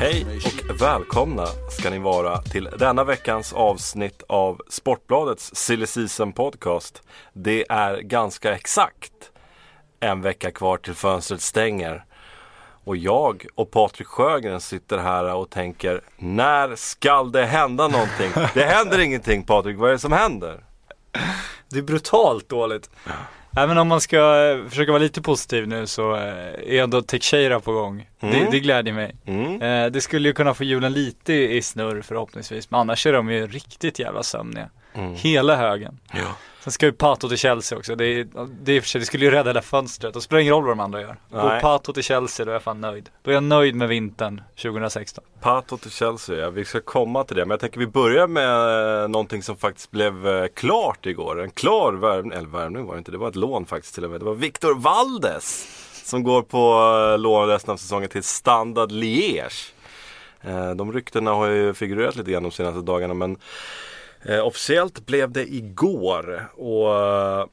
Hej och välkomna ska ni vara till denna veckans avsnitt av Sportbladets Silly Season Podcast. Det är ganska exakt en vecka kvar till fönstret stänger. Och jag och Patrik Sjögren sitter här och tänker när skall det hända någonting? Det händer ingenting Patrik, vad är det som händer? Det är brutalt dåligt. Även om man ska eh, försöka vara lite positiv nu så eh, är ändå Teixeira på gång. Det, Mm. det glädjer mig. Mm. Eh, det skulle ju kunna få hjulen lite i snurr förhoppningsvis. Men annars är de ju riktigt jävla sömniga. Mm. Hela högen. Ja. Sen ska ju Pato till Chelsea också. Det, är, det, är för det skulle ju rädda hela fönstret. Och spelar ingen roll vad de andra gör. Går. Pato till Chelsea då är jag fan nöjd. Då är jag nöjd med vintern 2016. Pato till Chelsea, ja. vi ska komma till det. Men jag tänker vi börjar med eh, någonting som faktiskt blev eh, klart igår. En klar värvning, eller värvning var det inte, det var ett lån faktiskt till och med. Det var Victor Valdes som går på eh, lån resten av säsongen till Standard Liège. De ryktena har ju figurerat lite grann de senaste dagarna men eh, officiellt blev det igår. Och eh,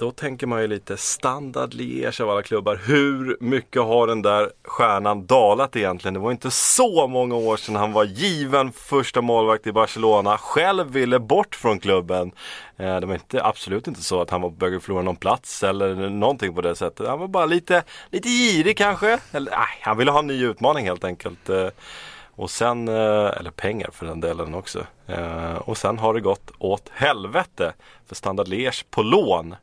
då tänker man ju lite standard Liège av alla klubbar. Hur mycket har den där stjärnan dalat egentligen? Det var inte så många år sedan han var given första målvakt i Barcelona. Själv ville bort från klubben. Eh, det var inte, absolut inte så att han var på väg att förlora någon plats eller någonting på det sättet. Han var bara lite, lite girig kanske. Eller, nej, han ville ha en ny utmaning helt enkelt. Eh, och sen, eh, eller pengar för den delen också. Eh, och sen har det gått åt helvete för Standard Liège på lån.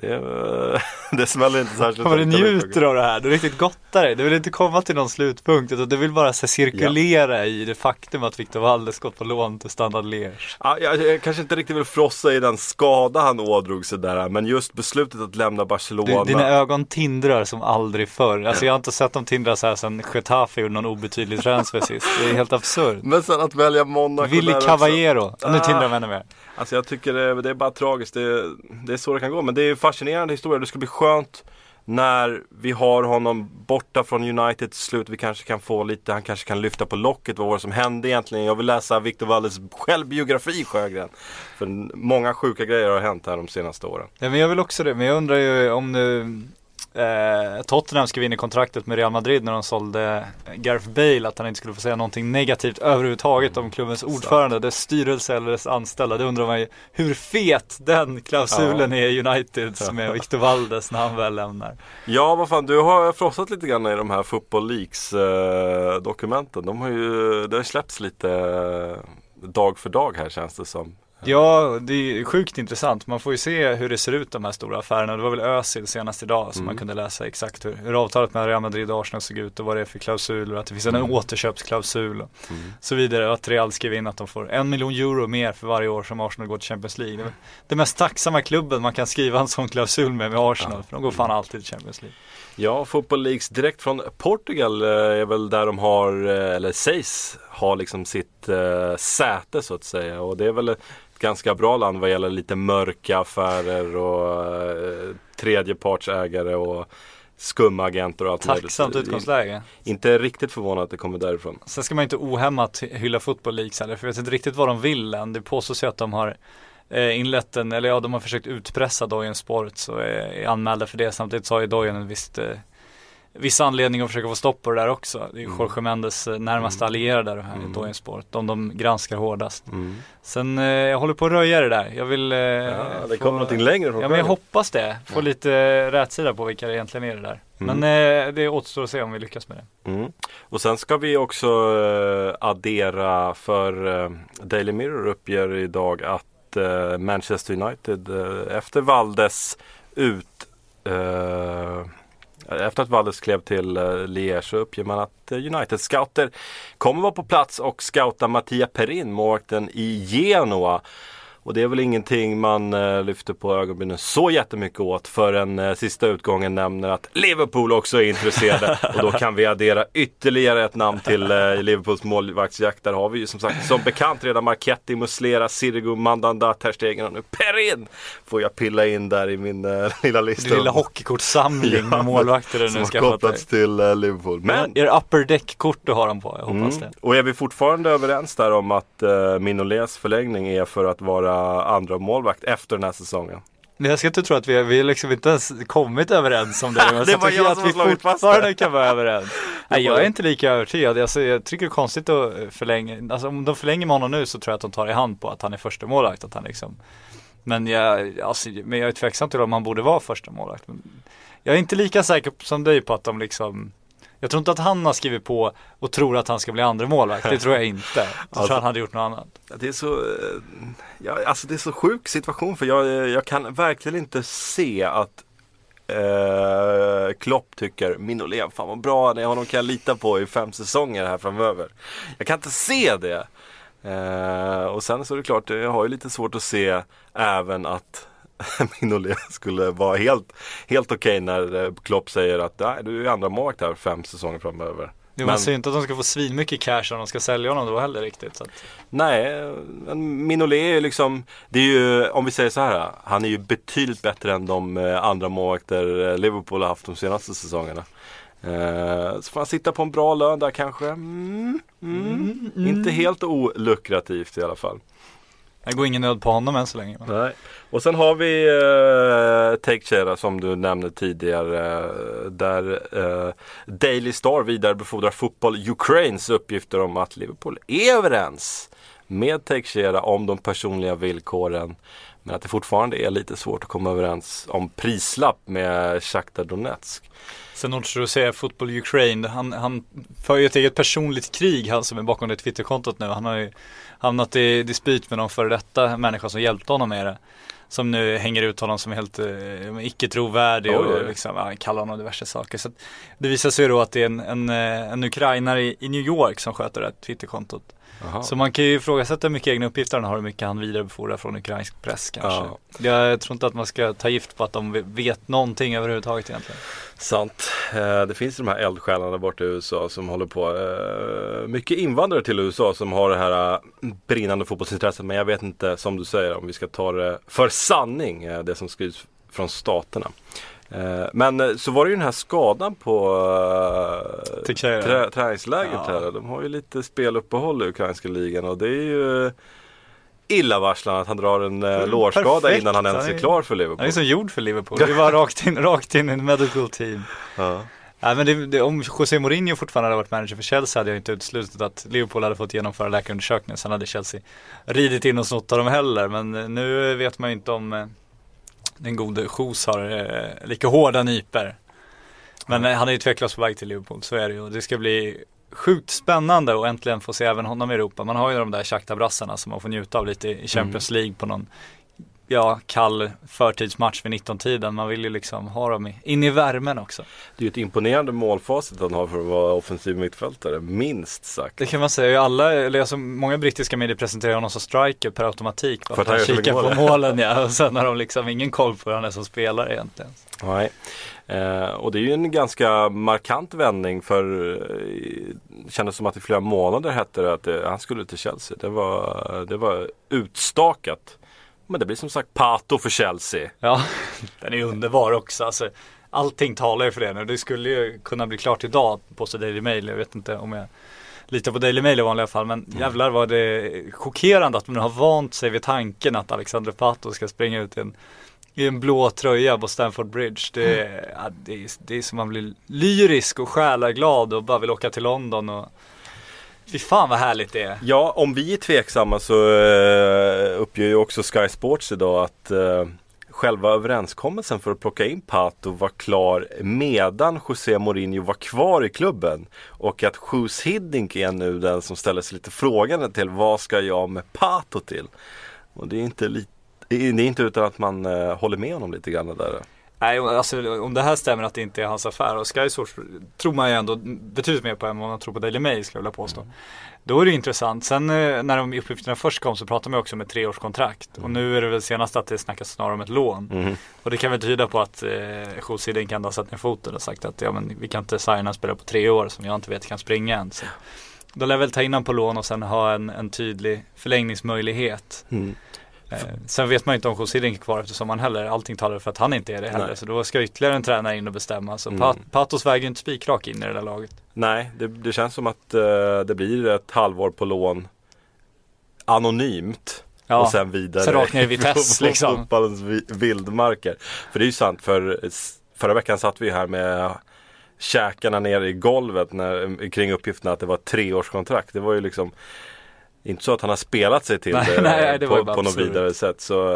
Det, det smäller inte särskilt Vad du njuter av det här, du riktigt gottar dig. Du vill inte komma till någon slutpunkt utan du vill bara så cirkulera i det faktum att Victor Valdes gått på lån till Standard Liège. Ja, jag, jag kanske inte riktigt vill frossa i den skada han ådrog sig där men just beslutet att lämna Barcelona. Du, dina ögon tindrar som aldrig förr. Alltså jag har inte sett dem tindra så här sedan Getafe gjorde någon obetydlig transfer sist. Det är helt absurt. Men sen att välja Monaco Willy också. Caballero, Ja, nu Ah. tindrar de ännu mer. Alltså jag tycker det, det är bara tragiskt. Det, det är så det kan gå. Men det är fascinerande historia. Det ska bli skönt när vi har honom borta från United till slut. Vi kanske kan få lite, han kanske kan lyfta på locket. Vad var det som hände egentligen? Jag vill läsa Victor Valles självbiografi Sjögren. För många sjuka grejer har hänt här de senaste åren. Ja men jag vill också det, men jag undrar ju om nu eh, Tottenham skrev in i kontraktet med Real Madrid när de sålde Gareth Bale att han inte skulle få säga någonting negativt överhuvudtaget om klubbens ordförande, dess styrelse eller dess anställda. Det undrar man ju hur fet den klausulen är i United som är Victor Valdes när han väl lämnar. Ja, vad fan, du har frossat lite grann i de här Football Leaks eh. De har ju, det har släppts lite eh, dag för dag här känns det som. Ja, det är sjukt intressant. Man får ju se hur det ser ut de här stora affärerna. Det var väl Özil senast idag som Mm. man kunde läsa exakt hur, hur avtalet mellan Real Madrid och Arsenal såg ut och vad det är för klausuler. Att det finns en Mm. återköpsklausul och Mm. så vidare. Och att Real skrev in att de får en miljon euro mer för varje år som Arsenal går till Champions League. Det Det mest tacksamma klubben man kan skriva en sån klausul med med Arsenal. För de går fan alltid till Champions League. Ja, Football Leaks direkt från Portugal eh, är väl där de har, eh, eller sägs ha liksom sitt eh, säte så att säga. Och det är väl ganska bra land vad gäller lite mörka affärer och eh, tredjepartsägare och skumma agenter och allt Tacksamt möjligt. utgångsläge. Inte riktigt förvånad att det kommer därifrån. Sen ska man inte ohämmat hylla Football Leagues heller, för jag vet inte riktigt vad de vill än. Det påstås ju att de har eh, inlett en, eller ja, de har försökt utpressa Dojen Sports och är, är anmälda för det. Samtidigt så har ju Dojen en visst, eh, viss anledning att försöka få stopp på det där också. Det är Mm. Jorge Mendes eh, närmaste Mm. allierade här Mm. i Dojen Sport. De de granskar hårdast. Mm. Sen, eh, jag håller på att röja det där. Jag vill eh, Ja, det få- kommer någonting längre från Ja men jag hoppas det. Få Ja. lite eh, rätsida på vilka det egentligen är det där. Mm. Men eh, det återstår att se om vi lyckas med det. Mm. Och sen ska vi också eh, addera för eh, Daily Mirror uppger idag att Manchester United efter Valdes ut efter att Valdes klev till eh, Liège så uppger man att eh, United scouter kommer vara på plats och scouta Mattia Perin, målvakten i Genoa. Och det är väl ingenting man eh, lyfter på ögonbrynen så jättemycket åt förrän eh, sista utgången nämner att Liverpool också är intresserade. och då kan vi addera ytterligare ett namn till eh, Liverpools målvaktsjakt. Där har vi ju som sagt som bekant redan Marketti, Muslera, Sirigu, Mandanda, Ter Stegen och nu Perin får jag pilla in där i min eh, lilla lista. Din lilla hockeykortssamling med målvakter du som nu har skaffat dig. kopplats till eh, Liverpool. Men Men är upper deck-kort du har dem på? Jag hoppas Mm. det. Och är vi fortfarande överens där om att uh, Minolets förlängning är för att vara andra målvakt efter den här säsongen? Men jag ska inte tro att vi, vi liksom inte ens kommit överens om det. Men Det var tycker jag att som vi fortfarande kan vara överens. Nej, jag är inte lika övertygad. Alltså, jag tycker det är konstigt att förlänga. Alltså om de förlänger med honom nu så tror jag att de tar i hand på att han är första målvakt. Att han liksom men jag, alltså, men jag är tveksam till om han borde vara första målvakt. Men jag är inte lika säker som dig på att de liksom jag tror inte att han har skrivit på och tror att han ska bli andra målvakt. Det tror jag inte. Jag tror Alltså- han hade gjort något annat. Det är så, eh, ja, alltså det är så sjuk situation för jag, jag kan verkligen inte se att eh, Klopp tycker Minolet, fan vad bra han är, honom kan jag lita på i fem säsonger här framöver. Jag kan inte se det. Eh, och sen så är det klart, jag har ju lite svårt att se även att Minolet skulle vara helt, helt okej när eh, Klopp säger att Nej, du är andra målvakt här fem säsonger framöver. Jo, man säger inte att de ska få svinmycket cash om de ska sälja honom då heller riktigt. Så att, Nej, men Minolet är ju liksom, det är ju, om vi säger så här, han är ju betydligt bättre än de eh, andra målvakter eh, Liverpool har haft de senaste säsongerna. Eh, så får han sitta på en bra lön där kanske. Mm, mm, Inte helt olukrativt i alla fall. Det går ingen nöd på honom än så länge. Nej. Och sen har vi eh, Teixeira som du nämnde tidigare. där eh, Daily Star vidarebefordrar Fotboll Ukraines uppgifter om att Liverpool är överens med Teixeira om de personliga villkoren. Men att det fortfarande är lite svårt att komma överens om prislapp med Shakhtar Donetsk. Sen också att säga Football Ukraine, han, han för ju ett eget personligt krig han som är bakom det Twitterkontot nu. Han har ju hamnat i dispyt med någon före detta människa som hjälpte honom med det. Som nu hänger ut honom som helt eh, icke trovärdig Oj, och liksom, ja, kallar honom diverse saker. Så det visar sig då att det är en, en, eh, en ukrainare i, i New York som sköter det här Twitterkontot. Jaha. Så man kan ju ifrågasätta hur mycket egna uppgifter han har och hur mycket han vidarebefordrar från ukrainsk press kanske. Ja. Jag tror inte att man ska ta gift på att de vet någonting överhuvudtaget egentligen. Sant. Eh, Det finns de här eldsjälarna borta i USA som håller på. eh, Mycket invandrare till USA som har det här eh, brinnande fotbollsintresset. Men jag vet inte, som du säger, om vi ska ta det för sanning, det som skrivs från staterna. Eh, Men eh, så var det ju den här skadan på eh, trä, träningslägret Ja. här. De har ju lite speluppehåll i ukrainska ligan och det är ju illavarslande att han drar en eh, lårskada perfekt. innan han ens är klar för Han är Liverpool. som gjord för Liverpool. Det var rakt in, rakt in i en medical team. Ja. Nej men det, det, om José Mourinho fortfarande hade varit manager för Chelsea hade jag inte uteslutit att Liverpool hade fått genomföra läkarundersökningen. Sen hade Chelsea ridit in och snott av dem heller. Men nu vet man ju inte om den gode Jos har eh, lika hårda nyper. Men eh, han är ju tveklöst på väg till Liverpool, så är det ju. Det ska bli sjukt spännande att äntligen få se även honom i Europa. Man har ju de där Shakhtar-brassarna som man får njuta av lite i Champions League på någon ja, kall förtidsmatch vid 19-tiden. Man vill ju liksom ha dem in i värmen också. Det är ju ett imponerande målfacit han har för att vara offensiv mittfältare, minst sagt. Det kan man säga. Alla, eller alltså, många brittiska medier presenterar honom som striker per automatik. Bara För att han kikar på mål. målen ja. Och sen har de liksom ingen koll på hur han är som spelare egentligen. Nej. Eh, och det är ju en ganska markant vändning för eh, det kändes som att i flera månader hette det att eh, han skulle till Chelsea. Det var, det var utstakat. Men det blir som sagt Pato för Chelsea. Ja, den är underbar också. Alltså, allting talar ju för det nu. Det skulle ju kunna bli klart idag på Daily Mail. Jag vet inte om jag litar på Daily Mail i vanliga fall. Men jävlar vad det chockerande att man har vant sig vid tanken att Alexander Pato ska springa ut i en, i en blå tröja på Stamford Bridge. Det, är- ja, det, är, det är som man blir lyrisk och själaglad och bara vill åka till London. Och... Fy fan vad härligt det är. Ja, om vi är tveksamma så eh, uppger ju också Sky Sports idag att eh, själva överenskommelsen för att plocka in Pato var klar medan José Mourinho var kvar i klubben. Och att Sjus Hiddink är nu den som ställer sig lite frågande till vad ska jag med Pato till? Och det är inte, li- det är inte utan att man eh, håller med honom lite grann där. Nej, alltså om det här stämmer att det inte är hans affär och Sky Source tror man ju ändå betydligt mer på än vad man tror på Daily Mail skulle jag vilja påstå. Då är det intressant. Sen eh, när de uppgifterna först kom så pratade man också om ett treårskontrakt. Och nu är det väl senast att det snackas snarare om ett lån. Mhm. Och det kan väl tyda på att eh, José kan ha satt ner foten och sagt att ja, men vi kan inte signa en spelare på tre år som jag inte vet kan springa än. Så. De lär väl ta in honom på lån och sen ha en, en tydlig förlängningsmöjlighet. Mm. Eh, sen vet man ju inte om José är kvar efter sommaren heller. Allting talar för att han inte är det heller. Nej. Så då ska ytterligare en tränare in och bestämma. Så Mm. Pat- Patos väger ju inte spikrak in i det där laget. Nej, det, det känns som att eh, det blir ett halvår på lån anonymt. Ja. Och sen vidare Sen rakt ner i Vitesse, på liksom. fotbollens vildmarker. För det är ju sant, för förra veckan satt vi här med käkarna ner i golvet när, kring uppgiften att det var ett treårskontrakt. Det var ju liksom inte så att han har spelat sig till Nej, det nej, det på, på något vidare sätt. Så,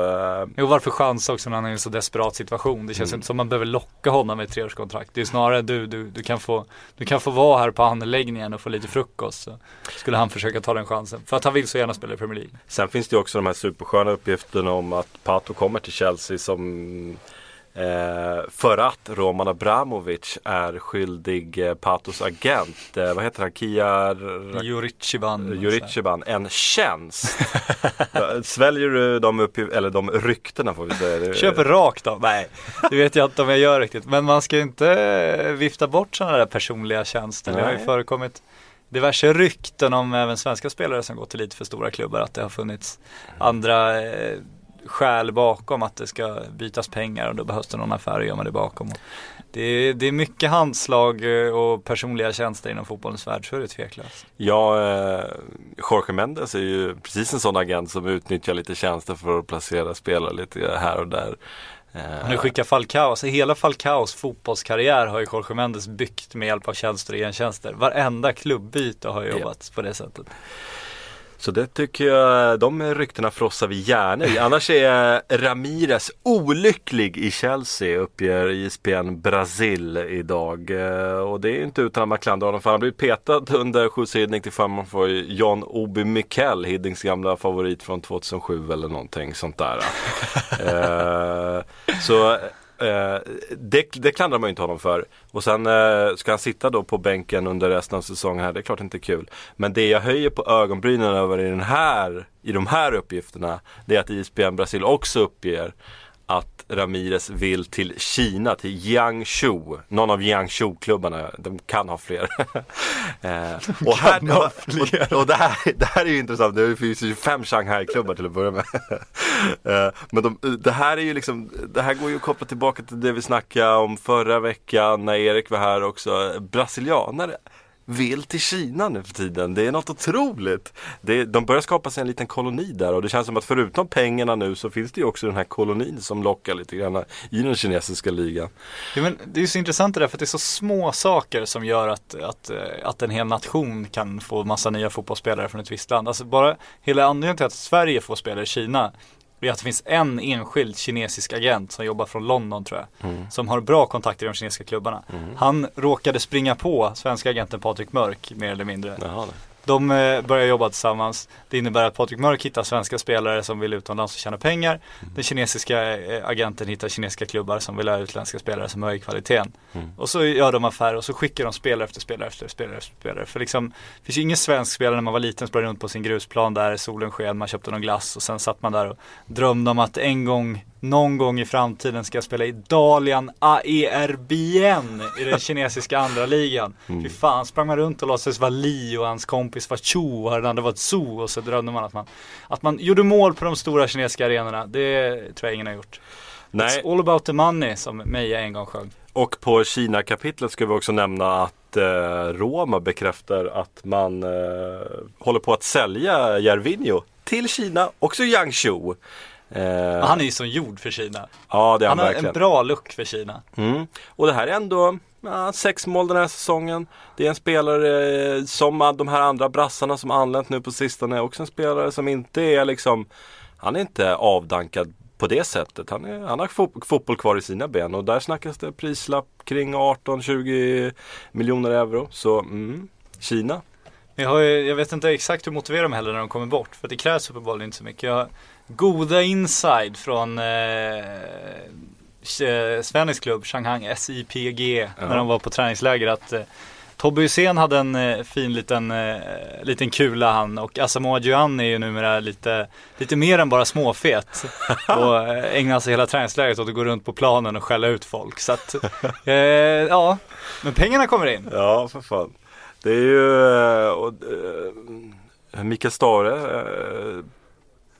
eh, Jo, varför chansa också när han är i en så desperat situation? Det känns Mm. inte som man behöver locka honom med ett treårskontrakt. Det är snarare du, du, du, kan få, du kan få vara här på anläggningen och få lite frukost. Så skulle han försöka ta den chansen. För att han vill så gärna spela i Premier League. Sen finns det ju också de här supersköna uppgifterna om att Pato kommer till Chelsea som eh, för att Roman Abramovic är skyldig eh, Patos agent, eh, vad heter han, Kia Jurichiban. Jurichiban, en tjänst. Sväljer du de, uppgift- eller de ryktena får vi säga? Köper rakt då? Nej, det vet jag inte om jag gör riktigt. Men man ska inte eh, vifta bort sådana där personliga tjänster. Det har ju Nej. förekommit diverse rykten om även svenska spelare som gått till lite för stora klubbar. Att det har funnits andra eh, skäl bakom att det ska bytas pengar och då behövs det någon affär att gömma det bakom. Det, är, det är mycket handslag eh, och personliga tjänster inom fotbollens värld, så är det tveklöst. Ja, eh, Jorge Mendes är ju precis en sån agent som utnyttjar lite tjänster för att placera spelare lite här och där. Eh, Han har skickat Falcao, alltså hela Falcaos fotbollskarriär har ju Jorge Mendes byggt med hjälp av tjänster och gentjänster. Varenda klubbyte har jobbat på det sättet. Så det tycker jag, de ryktena frossar vi gärna i. Annars är Ramirez olycklig i Chelsea uppger ISPN Brasil idag. Eh, och det är inte utan att man klandrar honom för han har blivit petad under skjutsridning till förmån för John Obi Mikel, Hiddings gamla favorit från 2007 eller någonting sånt där. Eh, så eh, det, det klandrar man ju inte honom för. Och sen eh, ska han sitta då på bänken under resten av säsongen här. Det är klart inte kul. Men det jag höjer på ögonbrynen över i, den här, i de här uppgifterna. Det är att ISBN Brasil också uppger Ramirez vill till Kina, till Jiangsu. Någon av Jiangsu-klubbarna. De kan ha fler. eh, och, här, och, och det, här, det här är ju intressant. Det finns ju fem Shanghai-klubbar till att börja med. eh, men de, det här är ju liksom, det här går ju att koppla tillbaka till det vi snackade om förra veckan när Erik var här också. Brasilianare vill till Kina nu för tiden. Det är något otroligt. Det, de börjar skapa sig en liten koloni där och det känns som att förutom pengarna nu så finns det ju också den här kolonin som lockar lite grann i den kinesiska ligan. Ja, men det är så intressant det där för att det är så små saker som gör att, att, eh, att en hel nation kan få massa nya fotbollsspelare från ett visst land. Alltså bara hela anledningen till att Sverige får spelare i Kina är att det finns en enskild kinesisk agent som jobbar från London tror jag. Som har bra kontakter i de kinesiska klubbarna. Han råkade springa på svenska agenten Patrik Mörk mer eller mindre. Jaha. De eh, börjar jobba tillsammans. Det innebär att Patrik Mörk hittar svenska spelare som vill utomlands och tjäna pengar. Den kinesiska eh, agenten hittar kinesiska klubbar som vill ha utländska spelare som höjer kvaliteten. Och så gör de affärer och så skickar de spelare efter spelare efter spelare efter spelare. För liksom, det finns ju ingen svensk spelare när man var liten sprang runt på sin grusplan där solen sken, man köpte någon glass och sen satt man där och drömde om att en gång någon gång i framtiden ska jag spela i Dalian Aerbien i den kinesiska andra ligan. Fy fan, sprang man runt och låtsades vara Li och hans kompis var Chu och den andra var Zhu och så drömde man att man, att man gjorde mål på de stora kinesiska arenorna. Det tror jag ingen har gjort. Nej, It's all about the money som Meja en gång sjöng. och på Kina-kapitlet ska vi också nämna att eh, Roma bekräftar att man eh, håller på att sälja Jervinho till Kina, också Jiangsu. Eh, Han är ju som gjord för Kina. ja, det är han, Han har verkligen. en bra look för Kina. Mm. Och det här är ändå ja, sex mål den här säsongen. Det är en spelare eh, som de här andra brassarna som anlänt nu på sistone. Också en spelare som inte är liksom Han är inte avdankad på det sättet. Han, är, han har fo- fotboll kvar i sina ben och där snackas det prislapp kring 18-20 miljoner euro. Så mm, Kina. Jag, har, ju- jag vet inte exakt hur motivera dem heller när de kommer bort. För det krävs uppenbarligen inte så mycket. Jag har goda inside från eh, eh, svensk klubb, Shanghai SIPG, när de var på träningsläger att eh, Tobbe Hysén hade en eh, fin liten, eh, liten kula han och Asamoah Gyan är ju numera lite, lite mer än bara småfet. och eh, ägnar sig hela träningslägret åt att gå runt på planen och skälla ut folk. Så att, eh, ja, men pengarna kommer in. Ja, för fan. Det är ju, eh, och, Mikael Stare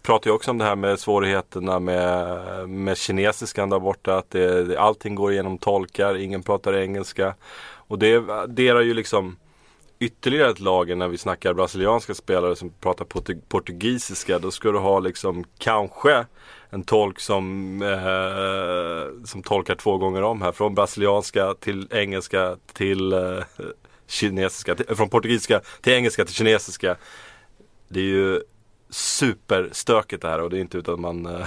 pratar ju också om det här med svårigheterna med, med kinesiskan där borta. Att det, allting går igenom tolkar, ingen pratar engelska. Och det adderar ju liksom ytterligare ett lager när vi snackar brasilianska spelare som pratar portug- portugisiska. Då ska du ha liksom kanske en tolk som, eh, som tolkar två gånger om här. Från brasilianska till engelska till eh, kinesiska. Till, eh, från portugisiska till engelska till kinesiska. Det är ju superstökigt det här och det är inte utan man, eh, man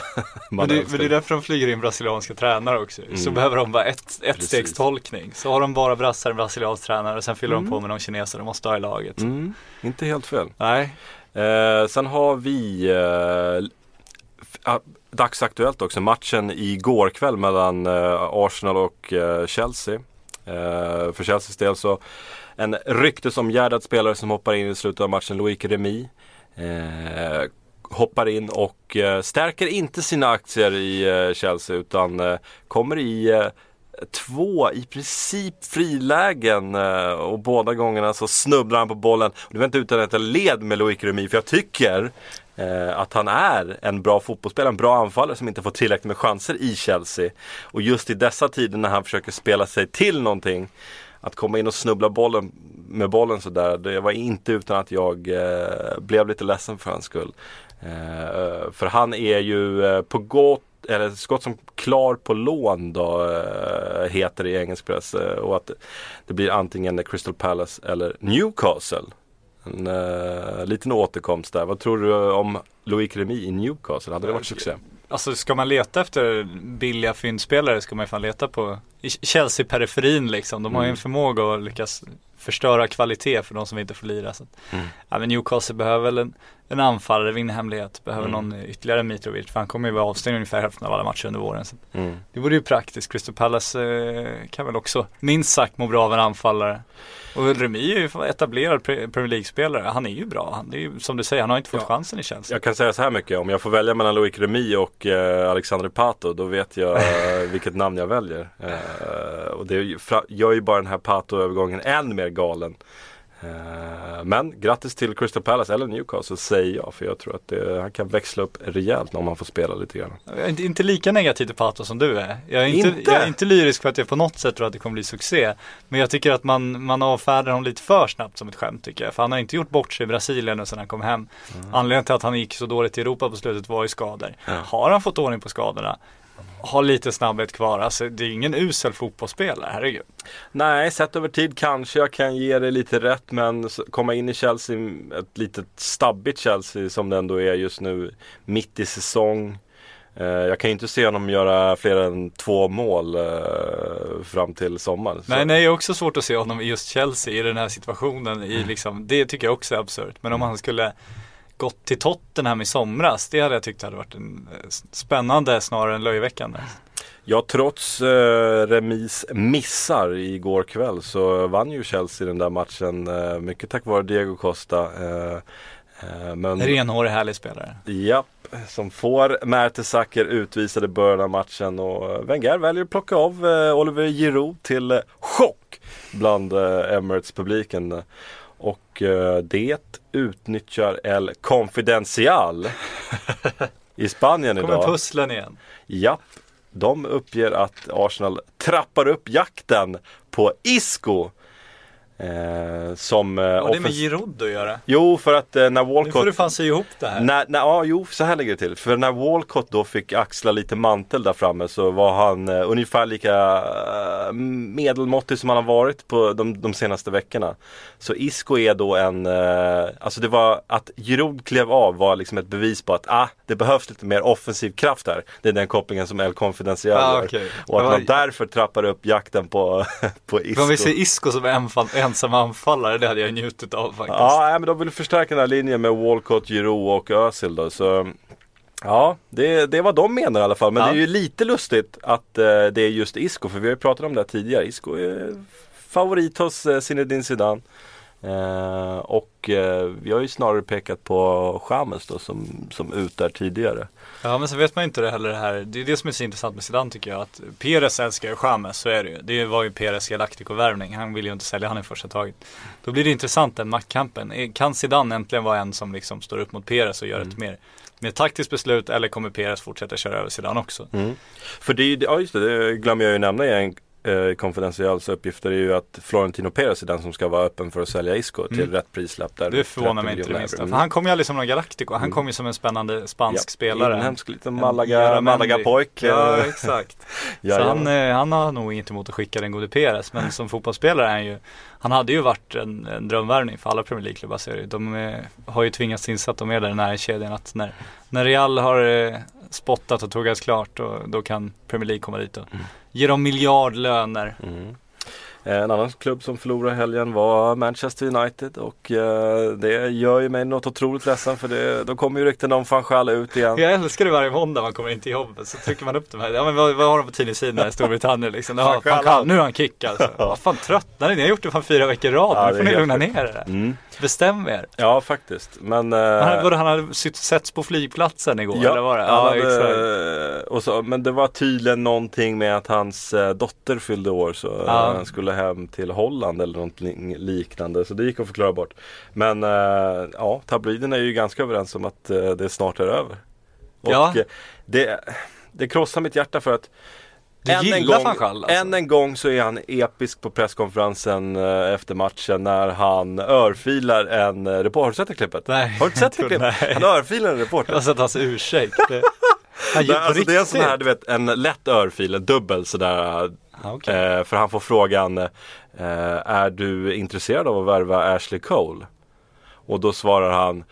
Men det, men det är därför de flyger in brasilianska tränare också. Så behöver de bara ett, ett stegs tolkning. Så har de bara brassar, en brasiliansk tränare och sen fyller de på med de kineser de måste ha i laget. Mm, inte helt fel. Nej, Eh, sen har vi eh, dagsaktuellt också matchen igår kväll mellan eh, Arsenal och eh, Chelsea. Eh, för Chelseas del så en ryktesomgärdad spelare som hoppar in i slutet av matchen, Loic Remy. Eh, hoppar in och eh, stärker inte sina aktier i eh, Chelsea utan eh, kommer i två i princip frilägen och båda gångerna så snubblar han på bollen. Det var inte utan att jag led med Loic Remy för jag tycker att han är en bra fotbollsspelare, en bra anfallare som inte får tillräckligt med chanser i Chelsea. Och just i dessa tider när han försöker spela sig till någonting att komma in och snubbla bollen, med bollen sådär, det var inte utan att jag eh, blev lite ledsen för hans skull. Eh, för han är ju eh, på gott eller så gott som klar på lån då eh, heter det i engelsk press. Eh, och att det blir antingen Crystal Palace eller Newcastle. En eh, liten återkomst där. Vad tror du om Loic Remy i Newcastle? Hade det varit succé? alltså ska man leta efter billiga fyndspelare ska man ju fan leta på i Chelsea-periferin liksom. De har ju en förmåga att lyckas förstöra kvalitet för de som inte får lira. Så. Mm. Ja, men Newcastle behöver väl en, en anfallare, vinna hemlighet, behöver Mm. någon ytterligare Mitrovic. För han kommer ju vara avstängd ungefär hälften av alla matcher under våren. Så. Mm. Det vore ju praktiskt. Crystal Palace eh, kan väl också minst sagt må bra av en anfallare. Och Remy är ju etablerad pre- Premier League-spelare. Han är ju bra. Han är ju, som du säger, han har inte fått Ja. chansen i Chelsea. Jag kan säga så här mycket, om jag får välja mellan Loic Remy och eh, Alexander Pato då vet jag vilket namn jag väljer. Eh, och det gör ju bara den här Pato-övergången än mer galen. Eh, men grattis till Crystal Palace eller Newcastle säger jag för jag tror att det, han kan växla upp rejält om han får spela lite grann. Jag är inte, inte lika negativ till Pato som du är. Jag är inte, Inte? Jag är inte lyrisk för att jag på något sätt tror att det kommer bli succé. Men jag tycker att man, man avfärdar honom lite för snabbt som ett skämt tycker jag. För han har inte gjort bort sig i Brasilien sedan han kom hem. Anledningen till att han gick så dåligt i Europa på slutet var ju skador. Har han fått ordning på skadorna, har lite snabbhet kvar. Alltså det är ingen usel fotbollsspelare, herregud. Nej, sett över tid kanske jag kan ge det lite rätt men komma in i Chelsea, ett litet stabbigt Chelsea som det ändå är just nu mitt i säsong. Eh, jag kan ju inte se honom göra fler än två mål eh, fram till sommaren. Nej, nej, det är också svårt att se honom i just Chelsea i den här situationen. I liksom, det tycker jag också är absurt. Men om han skulle gått till Tottenham i somras, det hade jag tyckt hade varit en eh, spännande snarare än löjeväckande. Ja, trots eh, remis missar igår kväll så vann ju Chelsea den där matchen. Eh, mycket tack vare Diego Costa. Eh, eh, men... En renhårig härlig spelare. Japp, som får Mertesacker utvisad i början av matchen och Wenger väljer att plocka av eh, Oliver Giroud till chock bland Emirates-publiken. Och eh, det utnyttjar El Confidencial i Spanien Kommer idag. pusslen igen. Japp, de uppger att Arsenal trappar upp jakten på Isco. Eh, som eh, Vad har det med Giroud att göra? Jo, för att eh, när Nu Walcott får du fan se ihop det här. när, när, ja, jo, så här ligger det till. För när Walcott då fick axla lite mantel där framme så var han eh, ungefär lika eh, medelmåttig som han har varit på de, de senaste veckorna. Så Isco är då en, eh, alltså det var att Giroud klev av var liksom ett bevis på att ah, det behövs lite mer offensiv kraft här. Det är den kopplingen som El Confidencial Ah, gör. okej. Och att var- man därför trappar upp jakten på, på Isco. Om vi ser Isco som enfall, ensam anfallare, det hade jag njutit av faktiskt. Ja, men de vill förstärka den här linjen med Walcott, Giroud och Özil då. Så Ja, det, det är vad de menar i alla fall. Men Ja. det är ju lite lustigt att eh, det är just Isco. För vi har ju pratat om det här tidigare. Isco är favorit hos eh, Zinedine Zidane. Eh, och eh, vi har ju snarare pekat på Chamez då som, som ut där tidigare. Ja men så vet man inte det heller det här. Det är det som är så intressant med Zidane tycker jag. Att Perez älskar ju Chamez, så är det ju. Det var ju Perez Galactico-värvning. Han vill ju inte sälja han i första taget. Då blir det intressant den maktkampen. Eh, Kan Zidane äntligen vara en som liksom står upp mot Perez och gör ett mer, mer taktiskt beslut eller kommer Perez fortsätta köra över Zidane också? För det är ju, ja just det, det glömmer jag ju nämna i en eh, konfidentiella uppgifter är ju att Florentino Perez är den som ska vara öppen för att sälja Isco till rätt prislapp. Där Mm. Det förvånar 30 mig inte det minsta. För han kom ju aldrig som någon Galactico. Han kom ju som en spännande spansk spelare. Inhemsk liten En Malaga. Malaga-pojk. Ja, exakt. Så jajamän. han, eh, han har nog inte emot att skicka den gode Perez. Men som fotbollsspelare är han ju Han hade ju varit en, en drömvärvning för alla Premier League-klubbar så ju. De eh, har ju tvingats inse att de är där i näringskedjan. Att när, när Real har eh, spottat och tuggat klart och, då kan Premier League komma dit och ge dem miljardlöner. Mm. En annan klubb som förlorade helgen var Manchester United och eh, det gör ju mig något otroligt ledsen för det, då kommer ju rykten om van Gaal ut igen. Jag älskar det varje måndag man kommer in till jobbet så trycker man upp de här. Ja men vad, vad har de på tidningssidorna i Storbritannien liksom? Ja, Van Gaal. fan, kan, nu är han kick alltså. Vad fan tröttnar ni? Ni har gjort det fan fyra veckor i rad. Ja, nu får ni lugna ner er. Mm. Bestäm er. Ja faktiskt. Men, eh, Han, hade- han hade setts på flygplatsen igår Ja, eller var det? Ja, hade, exakt. och så, men det var tydligen någonting med att hans eh, dotter fyllde år så eh, Ja. han skulle hem till Holland eller någonting liknande. Så det gick att förklara bort. Men eh, ja, tabloiderna är ju ganska överens om att eh, det snart är över. Och Ja. eh, det, det krossar mitt hjärta för att Du än en, gång, van alltså? än en gång så är han episk på presskonferensen eh, efter matchen när han örfilar en eh, reporter. Har du sett det klippet? Nej, Har du inte sett det klippet? nej. Han örfilar en reporter. Jag har sett hans ursäkt. Det, han på alltså det är en sån här, du vet, en lätt örfil, en dubbel sådär. Ja, okej. Eh, för han får frågan, eh, är du intresserad av att värva Ashley Cole? Och då svarar han,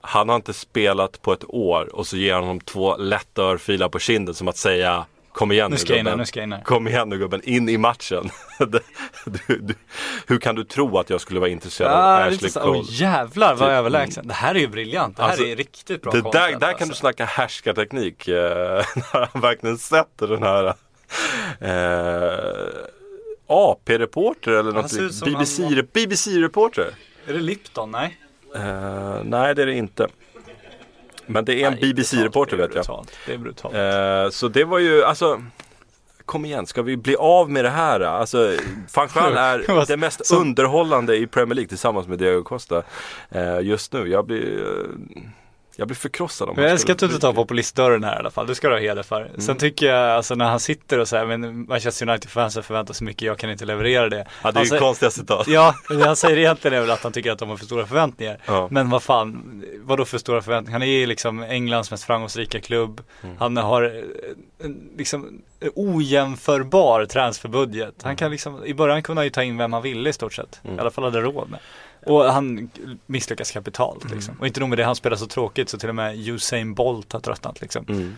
han har inte spelat på ett år och så ger han honom två lätta örfilar på kinden som att säga Kom igen Nu nu gubben. nu ska in här. Kom igen nu gubben, in i matchen. du, du, hur kan du tro att jag skulle vara intresserad av Ah, Ashley lite så, Cole? oh, jävlar vad Typ, överlägsen. Det här är ju briljant. Det här Alltså, är riktigt bra Det där, där kan du alltså. snacka härskarteknik. Eh, när han verkligen sätter den här eh, AP-reporter eller något som BBC, BBC-reporter. Är det Lipton? Nej. Eh, nej det är det inte. Men det är en BBC-reporter vet jag. Det är brutalt. Eh, så det var ju, alltså Kom igen, ska vi bli av med det här? Alltså, van Gaal är det mest underhållande i Premier League tillsammans med Diego Costa eh, just nu. Jag blir, eh, jag blir förkrossad om Men jag älskar att du inte tar populistdörren här i alla fall. Det ska du ha heder för. Mm. Sen tycker jag, alltså när han sitter och säger men Manchester United-fansen förväntar sig mycket, jag kan inte leverera det. Ja, det är ju konstiga citat. Ja, det han säger egentligen är väl att han tycker att de har för stora förväntningar. Ja. Men vad fan, vad då för stora förväntningar? Han är ju liksom Englands mest framgångsrika klubb. Mm. Han har eh, liksom ojämförbar transferbudget. Mm. Han kan liksom, i början kunde han ju ta in vem han ville i stort sett. I alla fall hade råd med. Och han misslyckas kapitalt Mm. liksom. Och inte nog med det, han spelar så tråkigt så till och med Usain Bolt har tröttnat liksom. Mm.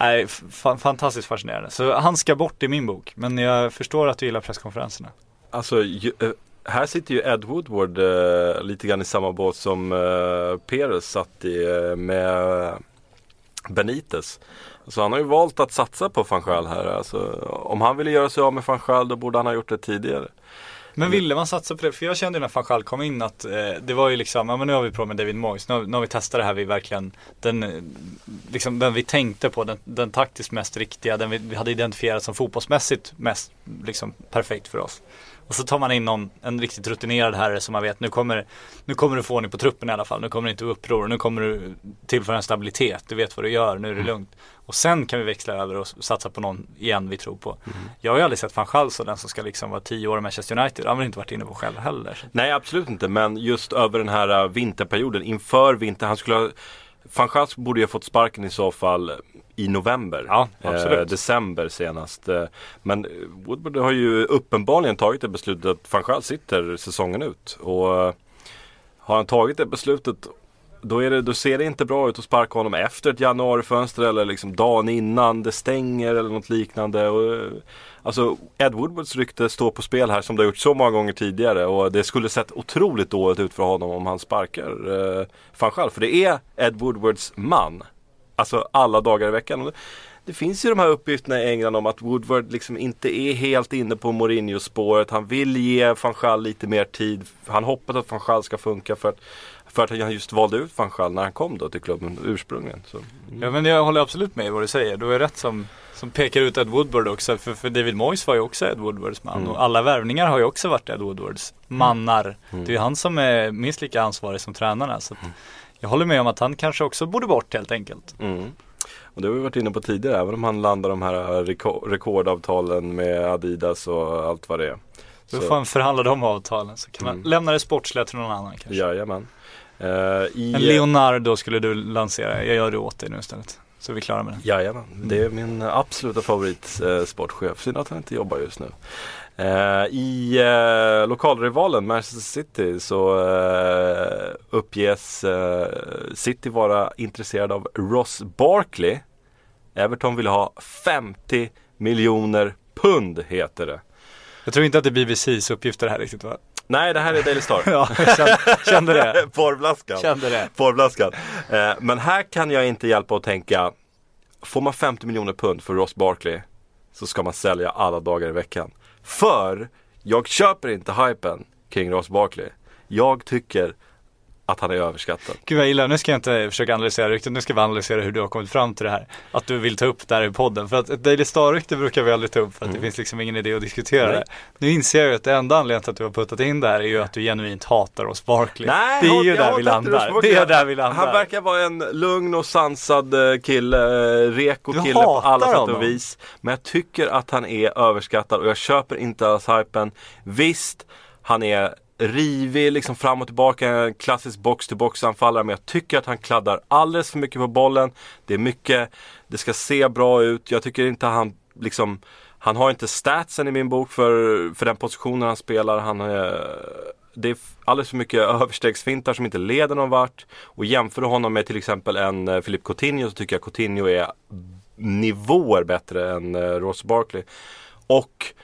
Nej, fa- fantastiskt fascinerande. Så han ska bort i min bok. Men jag förstår att du gillar presskonferenserna. Alltså, ju, eh, här sitter ju Ed Woodward eh, lite grann i samma båt som eh, Perez satt i eh, med Benitez. Så han har ju valt att satsa på van Gaal här. Alltså, om han ville göra sig av med van Gaal då borde han ha gjort det tidigare. Men ville man satsa på det? För jag kände när Fanchal kom in att eh, det var ju liksom, ja men nu har vi provat med David Moyes, nu har, nu har vi testat det här vi verkligen, den, liksom den vi tänkte på, den, den taktiskt mest riktiga, den vi, vi hade identifierat som fotbollsmässigt mest liksom perfekt för oss. Och så tar man in någon, en riktigt rutinerad herre som man vet, nu kommer, nu kommer du få ordning på truppen i alla fall, nu kommer det inte uppror, nu kommer du tillföra en stabilitet, du vet vad du gör, nu är det lugnt. Och sen kan vi växla över och satsa på någon igen vi tror på. Jag har ju aldrig sett van så den som ska liksom vara tio år i Manchester United, han har inte varit inne på själv heller. Nej absolut inte men just över den här eh, vinterperioden inför vintern. Han skulle ha, van Gaal borde ju ha fått sparken i så fall i november. Ja. Eh, december senast. Eh, Men Woodward har ju uppenbarligen tagit det beslutet att van Gaal sitter säsongen ut. Och eh, har han tagit det beslutet då, är det, då ser det inte bra ut att sparka honom efter ett januarifönster eller liksom dagen innan det stänger eller något liknande. Och, eh, alltså Ed Woodwards rykte står på spel här som det har gjort så många gånger tidigare och det skulle sett otroligt dåligt ut för honom om han sparkar eh, van Gaal. För det är Ed Woodwards man alltså alla dagar i veckan. Det, finns ju de här uppgifterna i England om att Woodward liksom inte är helt inne på Mourinho-spåret. Han vill ge van Gaal lite mer tid. Han hoppas att van Gaal ska funka för att, för att han just valde ut van Gaal när han kom då till klubben ursprungligen. Så, mm. Ja men jag håller absolut med i vad du säger. Du är rätt som, som pekar ut Ed Woodward också. För, för David Moyes var ju också Ed Woodwards man. Mm. Och alla värvningar har ju också varit Ed Woodwards mannar. Mm. Det är ju han som är minst lika ansvarig som tränarna. Så att jag håller med om att han kanske också borde bort helt enkelt. Mm. Och det har vi varit inne på tidigare, även om han landar de här reko- rekordavtalen med Adidas och allt vad det är. Då får han förhandla de avtalen så kan man Mm. lämna det sportsliga till någon annan kanske. Jajamän. Uh, i, En Leonardo skulle du lansera. Jag gör det åt dig nu istället. Så är vi klara med den. Jajamän, det är min absoluta favorit eh, sportchef. Synd att han inte jobbar just nu. Eh, I eh, lokalrivalen Manchester City så eh, uppges City vara intresserad av Ross Barkley. Everton vill ha 50 miljoner pund heter det. Jag tror inte att det är BBCs uppgifter här riktigt va? Nej, det här är Daily Star. Ja, kände, kände det. Porrblaskan. Kände det. Porrblaskan. Eh, men här kan jag inte hjälpa att tänka, får man 50 miljoner pund för Ross Barkley så ska man sälja alla dagar i veckan. För jag köper inte hypen kring Ross Barkley. Jag tycker att han är överskattad. Gud vad gillar, nu ska jag inte försöka analysera ryktet, nu ska vi analysera hur du har kommit fram till det här. Att du vill ta upp det här i podden. För att ett Daily Star-rykte brukar vi aldrig ta upp för att det finns liksom ingen idé att diskutera Mm. Nej. det. Nu inser jag ju att det enda anledningen till att du har puttat in det här är ju att du genuint hatar oss Barkley. Nej, det är jag- ju jag där vi landar. Det är där vi landar. Han verkar vara en lugn och sansad eh, kille, eh, reko kille på alla sätt honom. och vis. Men jag tycker att han är överskattad och jag köper inte alls hypen. Visst, han är rivig, liksom fram och tillbaka, en klassisk box-to-box anfallare. Men jag tycker att han kladdar alldeles för mycket på bollen. Det är mycket, det ska se bra ut. Jag tycker inte han liksom han har inte statsen i min bok för, för den positionen han spelar. Han är, det är alldeles för mycket överstegsfintar som inte leder någon vart. Och jämför du honom med till exempel en eh, Philippe Coutinho så tycker jag Coutinho är nivåer bättre än eh, Ross Barkley. Och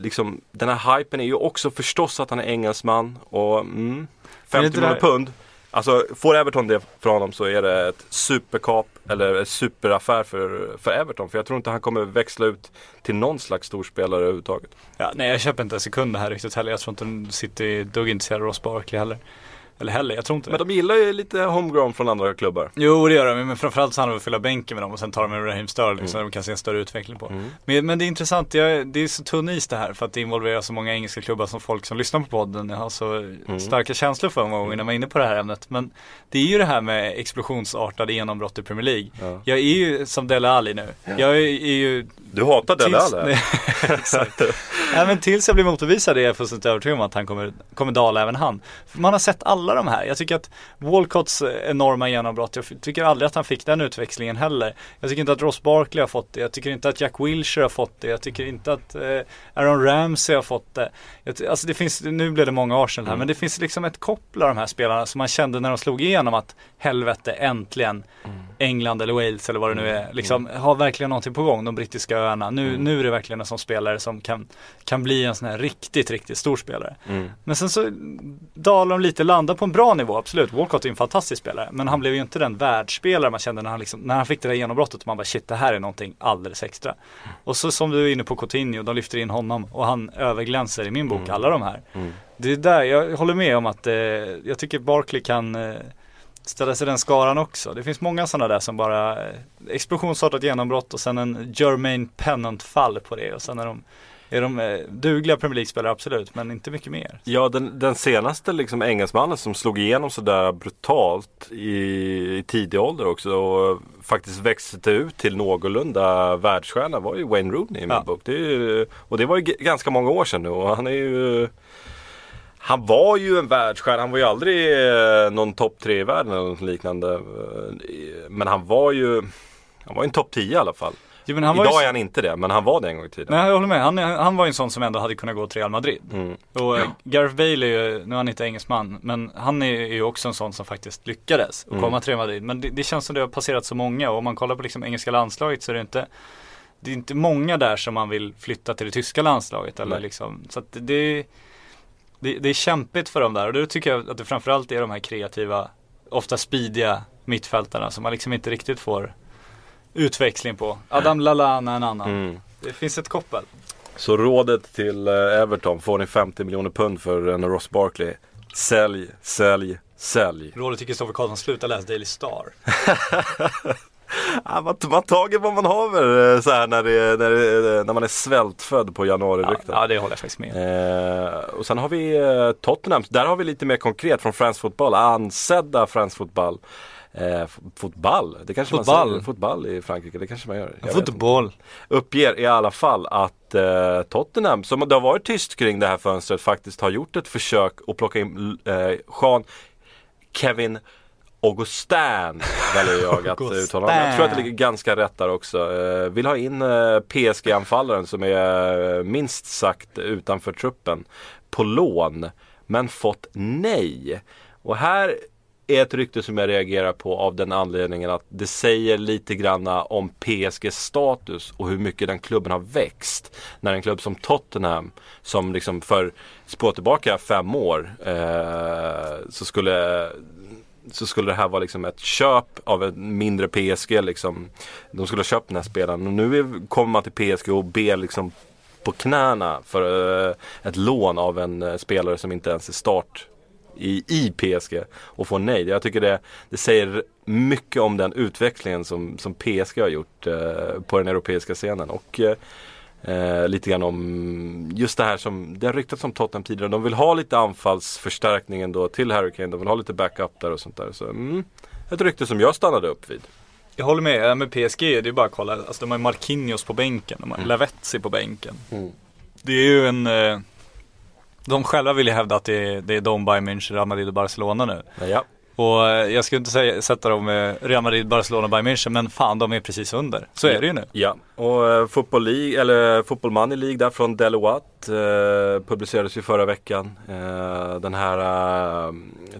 liksom den här hypen är ju också förstås att han är engelsman och mm, Men 50 inte miljoner pund. Alltså får Everton det från honom så är det ett superkap eller ett superaffär för, för Everton. För jag tror inte han kommer växla ut till någon slags storspelare överhuvudtaget. Ja, nej jag köper inte en sekund det här ryktet heller. Jag tror inte City är dugg intresserad av Ross Barkley heller. Eller heller, jag tror inte det. Men de gillar ju lite homegrown från andra klubbar. Jo det gör de, men framförallt så handlar det om att fylla bänken med dem och sen tar de en Raheem Sterling så de kan se en större utveckling på. Men, men det är intressant, jag, det är så tunn is det här för att det involverar så många engelska klubbar som folk som lyssnar på podden har så starka känslor för många gånger när man är inne på det här ämnet. Men det är ju det här med explosionsartade genombrott i Premier League. Ja. Jag är ju som Dele Alli nu. Jag är, är ju Du hatar Dele Alli? exakt. Nej men tills jag blir motbevisad är jag fullständigt övertygad om att han kommer, kommer dala även han. För man har sett alla de här. Jag tycker att Walcotts enorma genombrott, jag tycker aldrig att han fick den utväxlingen heller. Jag tycker inte att Ross Barkley har fått det. Jag tycker inte att Jack Wilshere har fått det. Jag tycker inte att eh, Aaron Ramsey har fått det. Jag, alltså det finns, nu blev det många Arsenal här, men det finns liksom ett koppel av de här spelarna som man kände när de slog igenom att helvete äntligen England eller Wales eller vad det nu är, liksom har verkligen någonting på gång, de brittiska öarna. Nu, nu är det verkligen en sån spelare som kan, kan bli en sån här riktigt, riktigt stor spelare. Mm. Men sen så dalar de lite, landar på en bra nivå, absolut. Walcott är en fantastisk spelare, men han blev ju inte den världsspelare man kände när han, liksom, när han fick det där genombrottet. Man bara shit, det här är någonting alldeles extra. Och så som du är inne på Coutinho, de lyfter in honom och han överglänser i min bok, alla de här. Mm. Det är där, jag håller med om att eh, jag tycker Barkley kan eh, ställa sig den skaran också. Det finns många sådana där som bara eh, explosionsartat genombrott och sen en Jermaine Pennant-fall på det och sen är de, är de eh, dugliga Premier League-spelare absolut, men inte mycket mer. Ja, den, den senaste liksom engelsmannen som slog igenom sådär brutalt i, i tidig ålder också och faktiskt växte ut till någorlunda världsstjärna var ju Wayne Rooney i min Ja. bok. Det ju, och det var ju ganska många år sedan nu och han är ju han var ju en världsstjärna, han var ju aldrig eh, någon topp tre i världen eller något liknande. Eh, Men han var ju, han var ju en topp 10 i alla fall. Jo, ju Idag så- är han inte det, men han var det en gång i tiden. Nej, jag håller med. Han, han var ju en sån som ändå hade kunnat gå till Real Madrid. Mm. Och eh, Gareth Bale är ju, nu är han inte engelsman, men han är ju också en sån som faktiskt lyckades att Mm. komma till Real Madrid. Men det, det känns som det har passerat så många och om man kollar på liksom engelska landslaget så är det inte det är inte många där som man vill flytta till det tyska landslaget eller Nej. liksom, så att det, det, det är kämpigt för dem där och då tycker jag att det framförallt är de här kreativa, ofta speediga mittfältarna som man liksom inte riktigt får utväxling på. Adam Lallana en annan. Mm. Det finns ett koppel. Så rådet till eh, Everton, får ni 50 miljoner pund för en Ross Barkley. Sälj, sälj, sälj. Rådet till Kristoffer Karlsson, sluta läsa Daily Star. Ja, man, man tager vad man haver eh, så här när, det, när, det, när man är svältfödd på Ja, januari-rykten. ja, det håller jag faktiskt med. Eh, och sen har vi eh, Tottenham, där har vi lite mer konkret från France Football, ansedda France Football. Eh, fotboll, det kanske man Fotboll. säger. Fotboll i Frankrike, det kanske man gör. Jag. Fotboll. Uppger i alla fall att eh, Tottenham, som det har varit tyst kring det här fönstret, faktiskt har gjort ett försök att plocka in eh, Jean Kevin Augustin väljer jag att uttala honom. Jag tror att det ligger ganska rätt där också. Eh, vill ha in eh, PSG-anfallaren som är eh, minst sagt utanför truppen på lån. Men fått nej. Och här är ett rykte som jag reagerar på av den anledningen att det säger lite granna om PSGs status och hur mycket den klubben har växt. När en klubb som Tottenham, som liksom för spå tillbaka fem år, eh, så skulle så skulle det här vara liksom ett köp av en mindre PSG liksom. De skulle ha köpt den här spelaren och nu är, kommer man till PSG och ber liksom på knäna för eh, ett lån av en eh, spelare som inte ens är start i, i PSG och får nej. Jag tycker det, det säger mycket om den utvecklingen som, som PSG har gjort eh, på den europeiska scenen. Och eh, Eh, lite grann om just det här som det har ryktats om Tottenham tidigare. De vill ha lite anfallsförstärkning då till Harry Kane. De vill ha lite backup där och sånt där. Så, mm, ett rykte som jag stannade upp vid. Jag håller med, med PSG det är bara att kolla. Alltså de har Marquinhos på bänken, de har Mm. Lavetzi på bänken. Mm. Det är ju en eh, De själva vill ju hävda att det är, det är de, Bayern München, Real Madrid och Barcelona nu. Ja, Och eh, jag skulle inte säga, sätta dem med Real Madrid, Barcelona Bayern München, men fan de är precis under. Så är det ju nu. ja. och eh, Football League, eller Football Money League där från Deloitte eh, publicerades ju förra veckan. Eh, den här eh,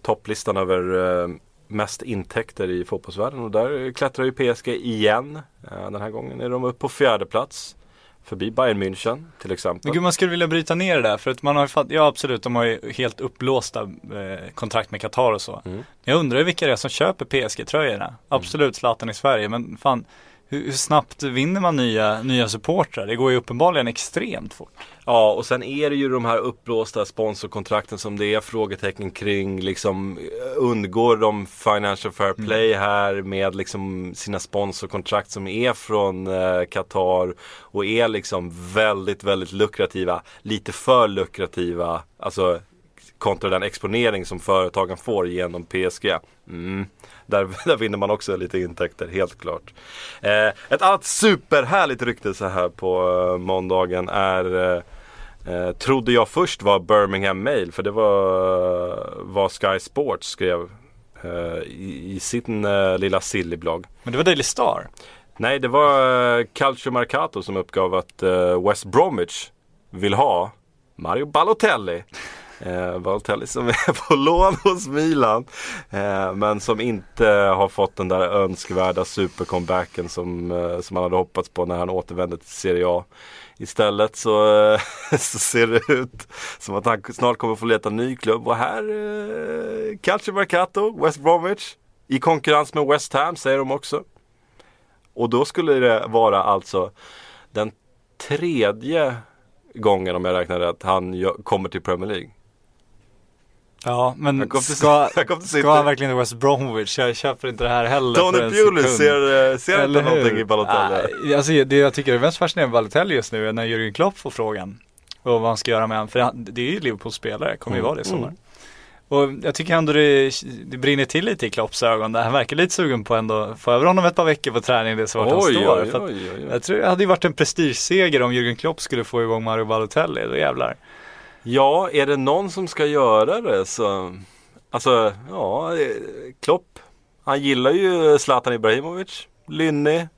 topplistan över eh, mest intäkter i fotbollsvärlden och där klättrar ju PSG igen. Eh, den här gången är de upp på fjärde plats. Förbi Bayern München till exempel. Men gud man skulle vilja bryta ner det där för att man har ju ja absolut de har ju helt upplåsta eh, kontrakt med Qatar och så. Mm. Jag undrar vilka det är som köper PSG-tröjorna. Absolut Zlatan i Sverige men fan hur, hur snabbt vinner man nya, nya supportrar? Det går ju uppenbarligen extremt fort. Ja, och sen är det ju de här uppblåsta sponsorkontrakten som det är frågetecken kring. Liksom, eh, undgår de Financial Fair Play här med liksom sina sponsorkontrakt som är från eh, Qatar och är liksom väldigt, väldigt lukrativa. Lite för lukrativa. Alltså kontra den exponering som företagen får genom PSG. Mm. Där, där vinner man också lite intäkter, helt klart. Eh, ett annat superhärligt rykte så här på eh, måndagen är eh, Eh, trodde jag först var Birmingham Mail för det var vad Sky Sports skrev eh, i, i sin eh, lilla silly-blogg. Men det var Daily Star. Nej, det var eh, Calcio Mercato som uppgav att eh, West Bromwich vill ha Mario Balotelli. Eh, Balotelli som är på lån hos Milan. Eh, men som inte har fått den där önskvärda supercomebacken som, eh, som man hade hoppats på när han återvände till Serie A. Istället så, eh, så ser det ut som att han snart kommer få leta ny klubb. Och här, eh, Calcio Mercato, West Bromwich. I konkurrens med West Ham säger de också. Och då skulle det vara alltså den tredje gången om jag räknar rätt han kommer till Premier League. Ja, men Jag ska, jag ska han verkligen till West Bromwich? Jag köper inte det här heller Tony Bewley ser, ser inte hur? någonting i Balotelli. Nej, alltså det jag tycker är mest fascinerande med Balotelli just nu är när Jürgen Klopp får frågan. Och vad han ska göra med honom. För det är ju Liverpools spelare, kommer ju Mm, vara det i sommar. mm. Och jag tycker ändå det, det brinner till lite i Klopps ögon. Han verkar lite sugen på ändå få över honom ett par veckor på träning. Det är så vart han står. oj, oj, oj. Jag tror det hade ju varit en prestigeseger om Jürgen Klopp skulle få igång Mario Balotelli. Då jävlar. Ja, är det någon som ska göra det så Alltså, ja, eh, Klopp Han gillar ju Zlatan Ibrahimovic Lynnig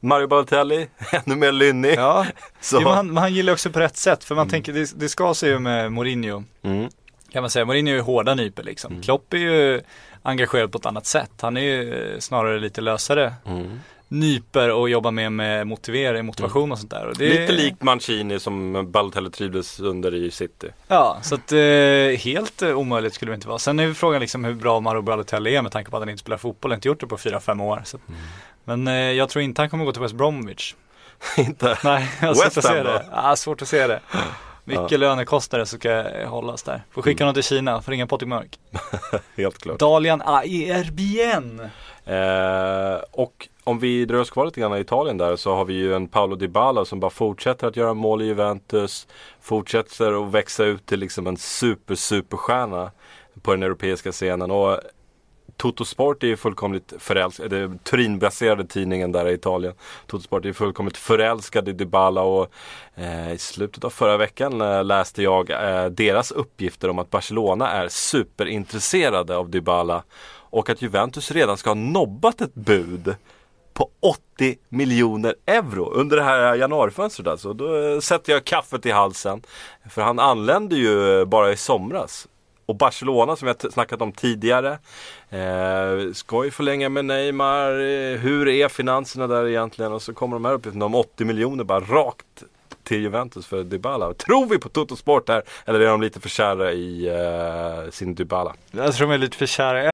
Mario Balotelli, ännu mer lynnig Ja, så. jo, han, han gillar också på rätt sätt. För man Mm. tänker, det, det ska sig ju med Mourinho. Mm. Kan man säga. Mourinho är ju hårda nyper liksom. Mm. Klopp är ju engagerad på ett annat sätt. Han är ju eh, snarare lite lösare. Mm. Nyper och jobbar med med motivering, motivation och sånt där. Och det, Lite likt Mancini som Balotelli trivdes under i City. Ja, så att eh, helt eh, omöjligt skulle det inte vara. Sen är frågan liksom hur bra Mauro Balotelli är med tanke på att han inte spelar fotboll, inte gjort det på 4-5 år. Så. att- Men eh, jag tror inte han kommer gå till West Bromwich. Inte? Nej, jag har svårt att se det. Ja, svårt att se det. Mycket lönekostnader så ska hållas där. Får skicka honom till Kina, får ringa Patrik Mörk. Helt klart. Dalian Aerbien. Eh, och om vi drar oss kvar lite grann i Italien där så har vi ju en Paolo Dybala som bara fortsätter att göra mål i Juventus. Fortsätter att växa ut till liksom en super superstjärna på den europeiska scenen. Och Toto Sport är ju fullkomligt förälskad, det är Turinbaserade tidningen där i Italien. Toto Sport är ju fullkomligt förälskad i Dybala och eh, i slutet av förra veckan eh, läste jag eh, deras uppgifter om att Barcelona är superintresserade av Dybala och att Juventus redan ska ha nobbat ett bud på 80 miljoner euro under det här januarifönstret alltså. Då eh, sätter jag kaffet i halsen. För han anlände ju bara i somras. Och Barcelona som jag snackat om tidigare eh, ska ju förlänga med Neymar. Eh, hur är finanserna där egentligen? Och så kommer de här uppgifterna om 80 miljoner bara rakt till Juventus för Dybala. Tror vi på Toto Sport här? Eller är de lite för kära i eh, sin Dybala? Jag tror de är lite för kära.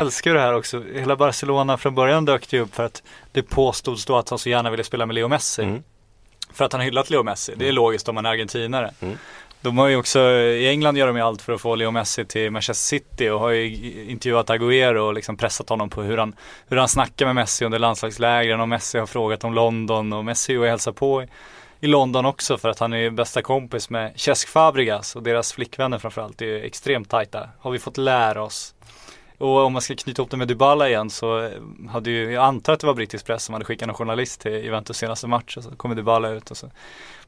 Älskar det här också. Hela Barcelona från början dök det upp för att det påstods då att han så gärna ville spela med Leo Messi. Mm. För att han hyllat Leo Messi. Det är logiskt om man är argentinare. De har ju också, i England gör de ju allt för att få Leo Messi till Manchester City och har ju intervjuat Agüero och liksom pressat honom på hur han, hur han snackar med Messi under landslagslägren och Messi har frågat om London och Messi och hälsar på i, i London också för att han är ju bästa kompis med Cesc Fabregas och deras flickvänner framförallt är ju extremt tajta. Har vi fått lära oss. Och om man ska knyta ihop det med Dybala igen så eh, hade ju, jag antar att det var brittisk press som hade skickat en journalist till Juventus senaste match och så kommer Dybala ut och så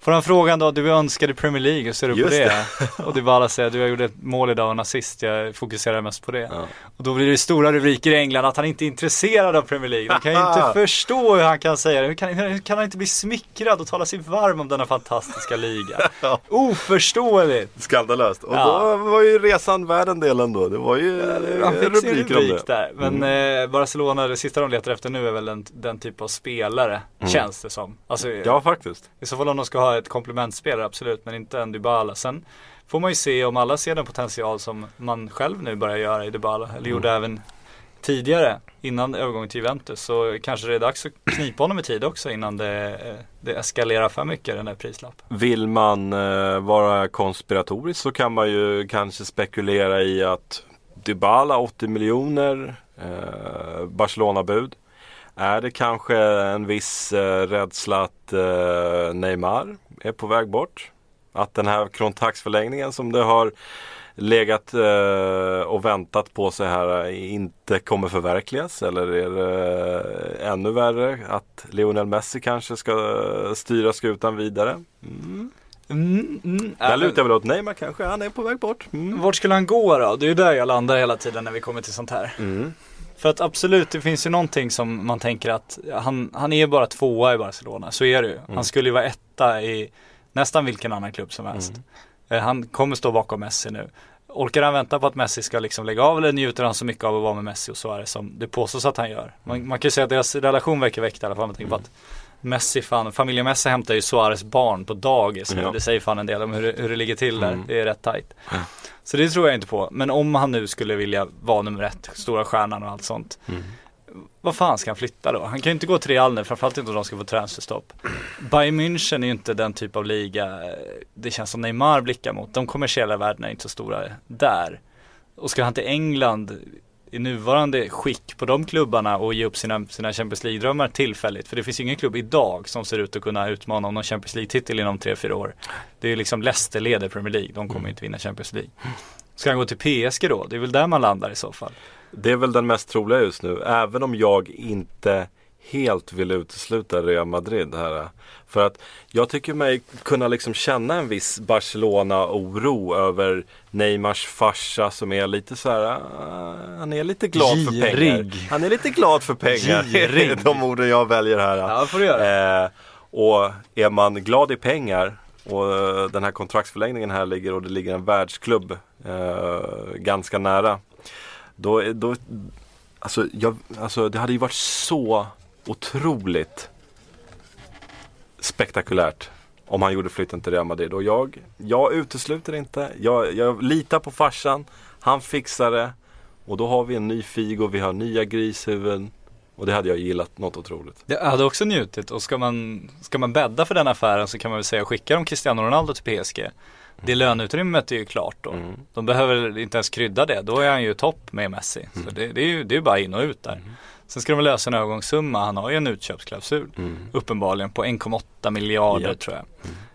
får han frågan då, du önskade Premier League, hur ser du på Just det? Och Dybala säger, du jag gjorde ett mål idag och en assist, jag fokuserar mest på det. Ja. Och då blir det stora rubriker i England att han inte är intresserad av Premier League. De kan ju inte förstå hur han kan säga det. Hur kan, hur kan han inte bli smickrad och tala sig varm om denna fantastiska liga? Oförståeligt! Skandalöst. Och Ja. då var ju resan värd en del ändå. Det var ju Han fick rubriker om rubrik det. där. Men eh, Barcelona, det sista de letar efter nu är väl den, den typ av spelare, känns det som. Alltså, Ja, faktiskt. i så fall om de ska ha ett komplementspelare, absolut, men inte en Dybala. Sen får man ju se om alla ser den potential som man själv nu börjar göra i Dybala, eller gjorde även tidigare, innan övergången till Juventus. Så kanske det är dags att knipa honom i tid också innan det, eh, det eskalerar för mycket, den där prislappen. Vill man eh, vara konspiratorisk så kan man ju kanske spekulera i att Dybala 80 miljoner, eh, Barcelona-bud. Är det kanske en viss eh, rädsla att eh, Neymar är på väg bort? Att den här kontraktsförlängningen som det har legat eh, och väntat på sig här eh, inte kommer förverkligas? Eller är det eh, ännu värre att Lionel Messi kanske ska eh, styra skutan vidare? Mm, mm, Där äh, lutar jag väl åt Neymar kanske, han är på väg bort. Mm. Vart skulle han gå då? Det är ju där jag landar hela tiden när vi kommer till sånt här. Mm. För att absolut, det finns ju någonting som man tänker att han, han är bara tvåa i Barcelona, så är det ju. Han skulle ju vara etta i nästan vilken annan klubb som helst. Eh, Han kommer stå bakom Messi nu. Orkar han vänta på att Messi ska liksom lägga av eller njuter han så mycket av att vara med Messi och Suarez som det påstås att han gör? Man, man kan ju säga att deras relation verkar väckt i alla fall med tanke på att Messi fan, familjen Messi hämtar ju Suarez barn på dagis. Ja. Det säger fan en del om hur, det- hur det ligger till där. Det är rätt tajt. Så det tror jag inte på. Men om han nu skulle vilja vara nummer ett, stora stjärnan och allt sånt. vad fan ska han flytta då? Han kan ju inte gå till Real nu, framförallt inte om de ska få transferstopp. Bayern München är ju inte den typ av liga, eh, det känns som Neymar blickar mot. De kommersiella värdena är inte så stora där. Och ska han till England i nuvarande skick på de klubbarna och ge upp sina, sina Champions League-drömmar tillfälligt. För det finns ju ingen klubb idag som ser ut att kunna utmana om någon Champions League-titel inom 3-4 år. Det är ju liksom Leicester leder Premier League, de kommer inte vinna Champions League. Ska han gå till PSG då? Det är väl där man landar i så fall. Det är väl den mest troliga just nu. Även om jag inte helt vill utesluta Real Madrid här. För att jag tycker mig kunna liksom känna en viss Barcelona-oro över Neymars farsa som är lite så här, ah, han är lite glad för pengar. Girig. Han är lite glad för pengar. Girig. De orden jag väljer här. Ja, får du göra. Eh, och är man glad i pengar och den här kontraktsförlängningen här ligger och det ligger en världsklubb eh, ganska nära. Då, då alltså, jag, alltså det hade ju varit så otroligt spektakulärt om han gjorde flytten till Real Madrid. Och jag, jag utesluter inte. Jag, jag litar på farsan. Han fixar det. Och då har vi en ny Figo, vi har nya grishuvuden. Och det hade jag gillat något otroligt. Jag hade också njutit och ska man, ska man bädda för den affären så kan man väl säga skicka de Cristiano Ronaldo till PSG. Det löneutrymmet är ju klart då. Mm. De behöver inte ens krydda det. Då är han ju topp med Messi. Så Mm. det, det är ju det är bara in och ut där. Sen ska de lösa en övergångssumma. Han har ju en utköpsklausul. Mm. Uppenbarligen på 1,8 miljarder Japp. tror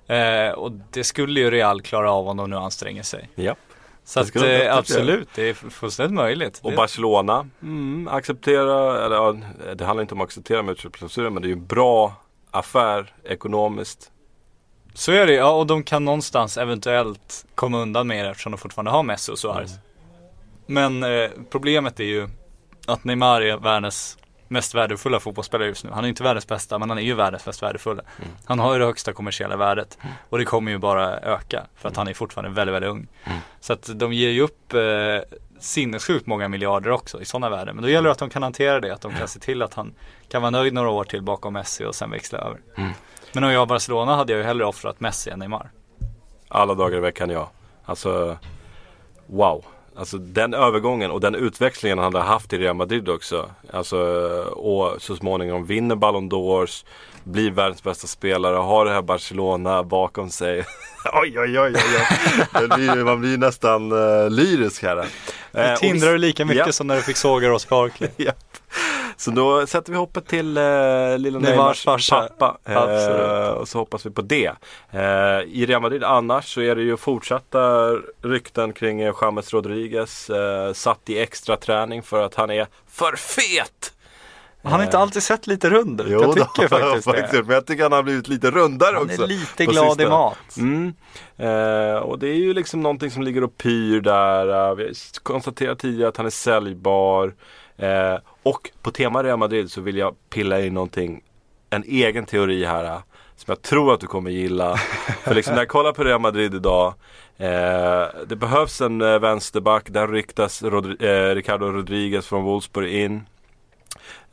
jag. Eh, och det skulle ju Real klara av om de nu anstränger sig. Ja. Så Det att, de eh, absolut, det är fullständigt möjligt. Och Det- Barcelona, mm, acceptera, eller ja, det handlar inte om att acceptera med utköpsklausulen men det är ju en bra affär ekonomiskt. Så är det, ja och de kan någonstans eventuellt komma undan med det eftersom de fortfarande har Messi och Suarez. Men eh, problemet är ju att Neymar är världens mest värdefulla fotbollsspelare just nu. Han är inte världens bästa men han är ju världens mest värdefulla. Han har ju det högsta kommersiella värdet och det kommer ju bara öka för att han är fortfarande väldigt, väldigt ung. Så att de ger ju upp eh, sinnessjukt många miljarder också i sådana värden. Men då gäller det att de kan hantera det, att de kan se till att han kan vara nöjd några år till bakom Messi och sen växla över. Men om jag var Barcelona hade jag ju hellre offrat Messi än Neymar. Alla dagar i veckan ja. Alltså, wow. Alltså den övergången och den utväxlingen han hade haft i Real Madrid också. Alltså, och så småningom vinner Ballon d'Ors, blir världens bästa spelare, har det här Barcelona bakom sig. oj, oj, oj, oj, blir, man blir nästan uh, lyrisk här. Eh, Nu och tindrar du lika mycket Ja. som när du fick såga Ross Barkley. Japp. Så då sätter vi hoppet till uh, lilla Neymars pappa. Eh, och så hoppas vi på det. Eh, I Real Madrid annars så är det ju fortsatta rykten kring eh, James Rodriguez. eh, satt i extra träning för att han är för fet. Han har inte alltid sett lite rund ut. Jag tycker faktiskt det. Men jag tycker han har blivit lite rundare Han också. är lite glad i sistone. mat. Mm. Eh, och det är ju liksom någonting som ligger och pyr där. Eh, vi har konstaterat tidigare att han är säljbar. Eh, och på tema Real Madrid så vill jag pilla in någonting, en egen teori här. eh, Som jag tror att du kommer gilla. För liksom när jag kollar på Real Madrid idag. Eh, det behövs en eh, vänsterback. Där ryktas Rodri- eh, Ricardo Rodriguez från Wolfsburg in.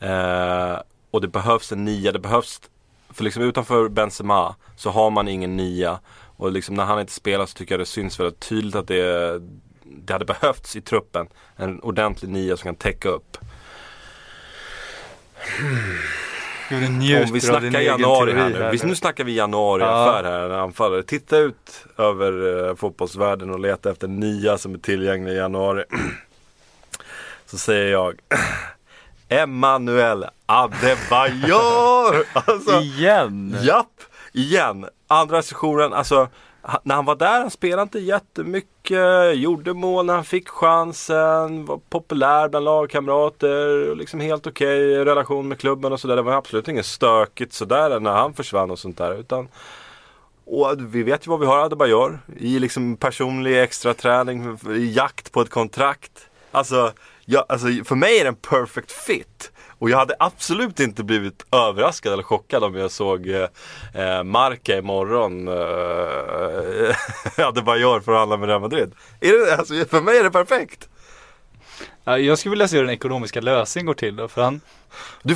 Eh, och det behövs en nia. Det behövs, för liksom utanför Benzema så har man ingen nia. Och liksom när han inte spelar så tycker jag det syns väldigt tydligt att det, det hade behövts i truppen. En ordentlig nia som kan täcka upp. Gud, njuter Om vi snackar januari här nu. Vi, nu snackar vi januari Ja. här, anfallare. Titta ut över eh, fotbollsvärlden och leta efter nia som är tillgänglig i januari. Så säger jag Emmanuel Adebayor! Alltså, Igen! Japp, igen. Andra sessionen, alltså han- när han var där, han spelade inte jättemycket, gjorde mål när han fick chansen, var populär bland lagkamrater, liksom helt okej relation med klubben och sådär. Det var absolut inget stökigt sådär när han försvann och sånt där. Utan, och vi vet ju vad vi har Adebayor i liksom personlig extra träning, i jakt på ett kontrakt. Alltså, jag, alltså för mig är det en perfect fit. Och jag hade absolut inte blivit överraskad eller chockad om jag såg eh, eh, Marca imorgon eh, Adebayor förhandla med Real Madrid. Är det, alltså, för mig är det perfekt. Ja, jag skulle vilja se hur den ekonomiska lösningen går till då, för han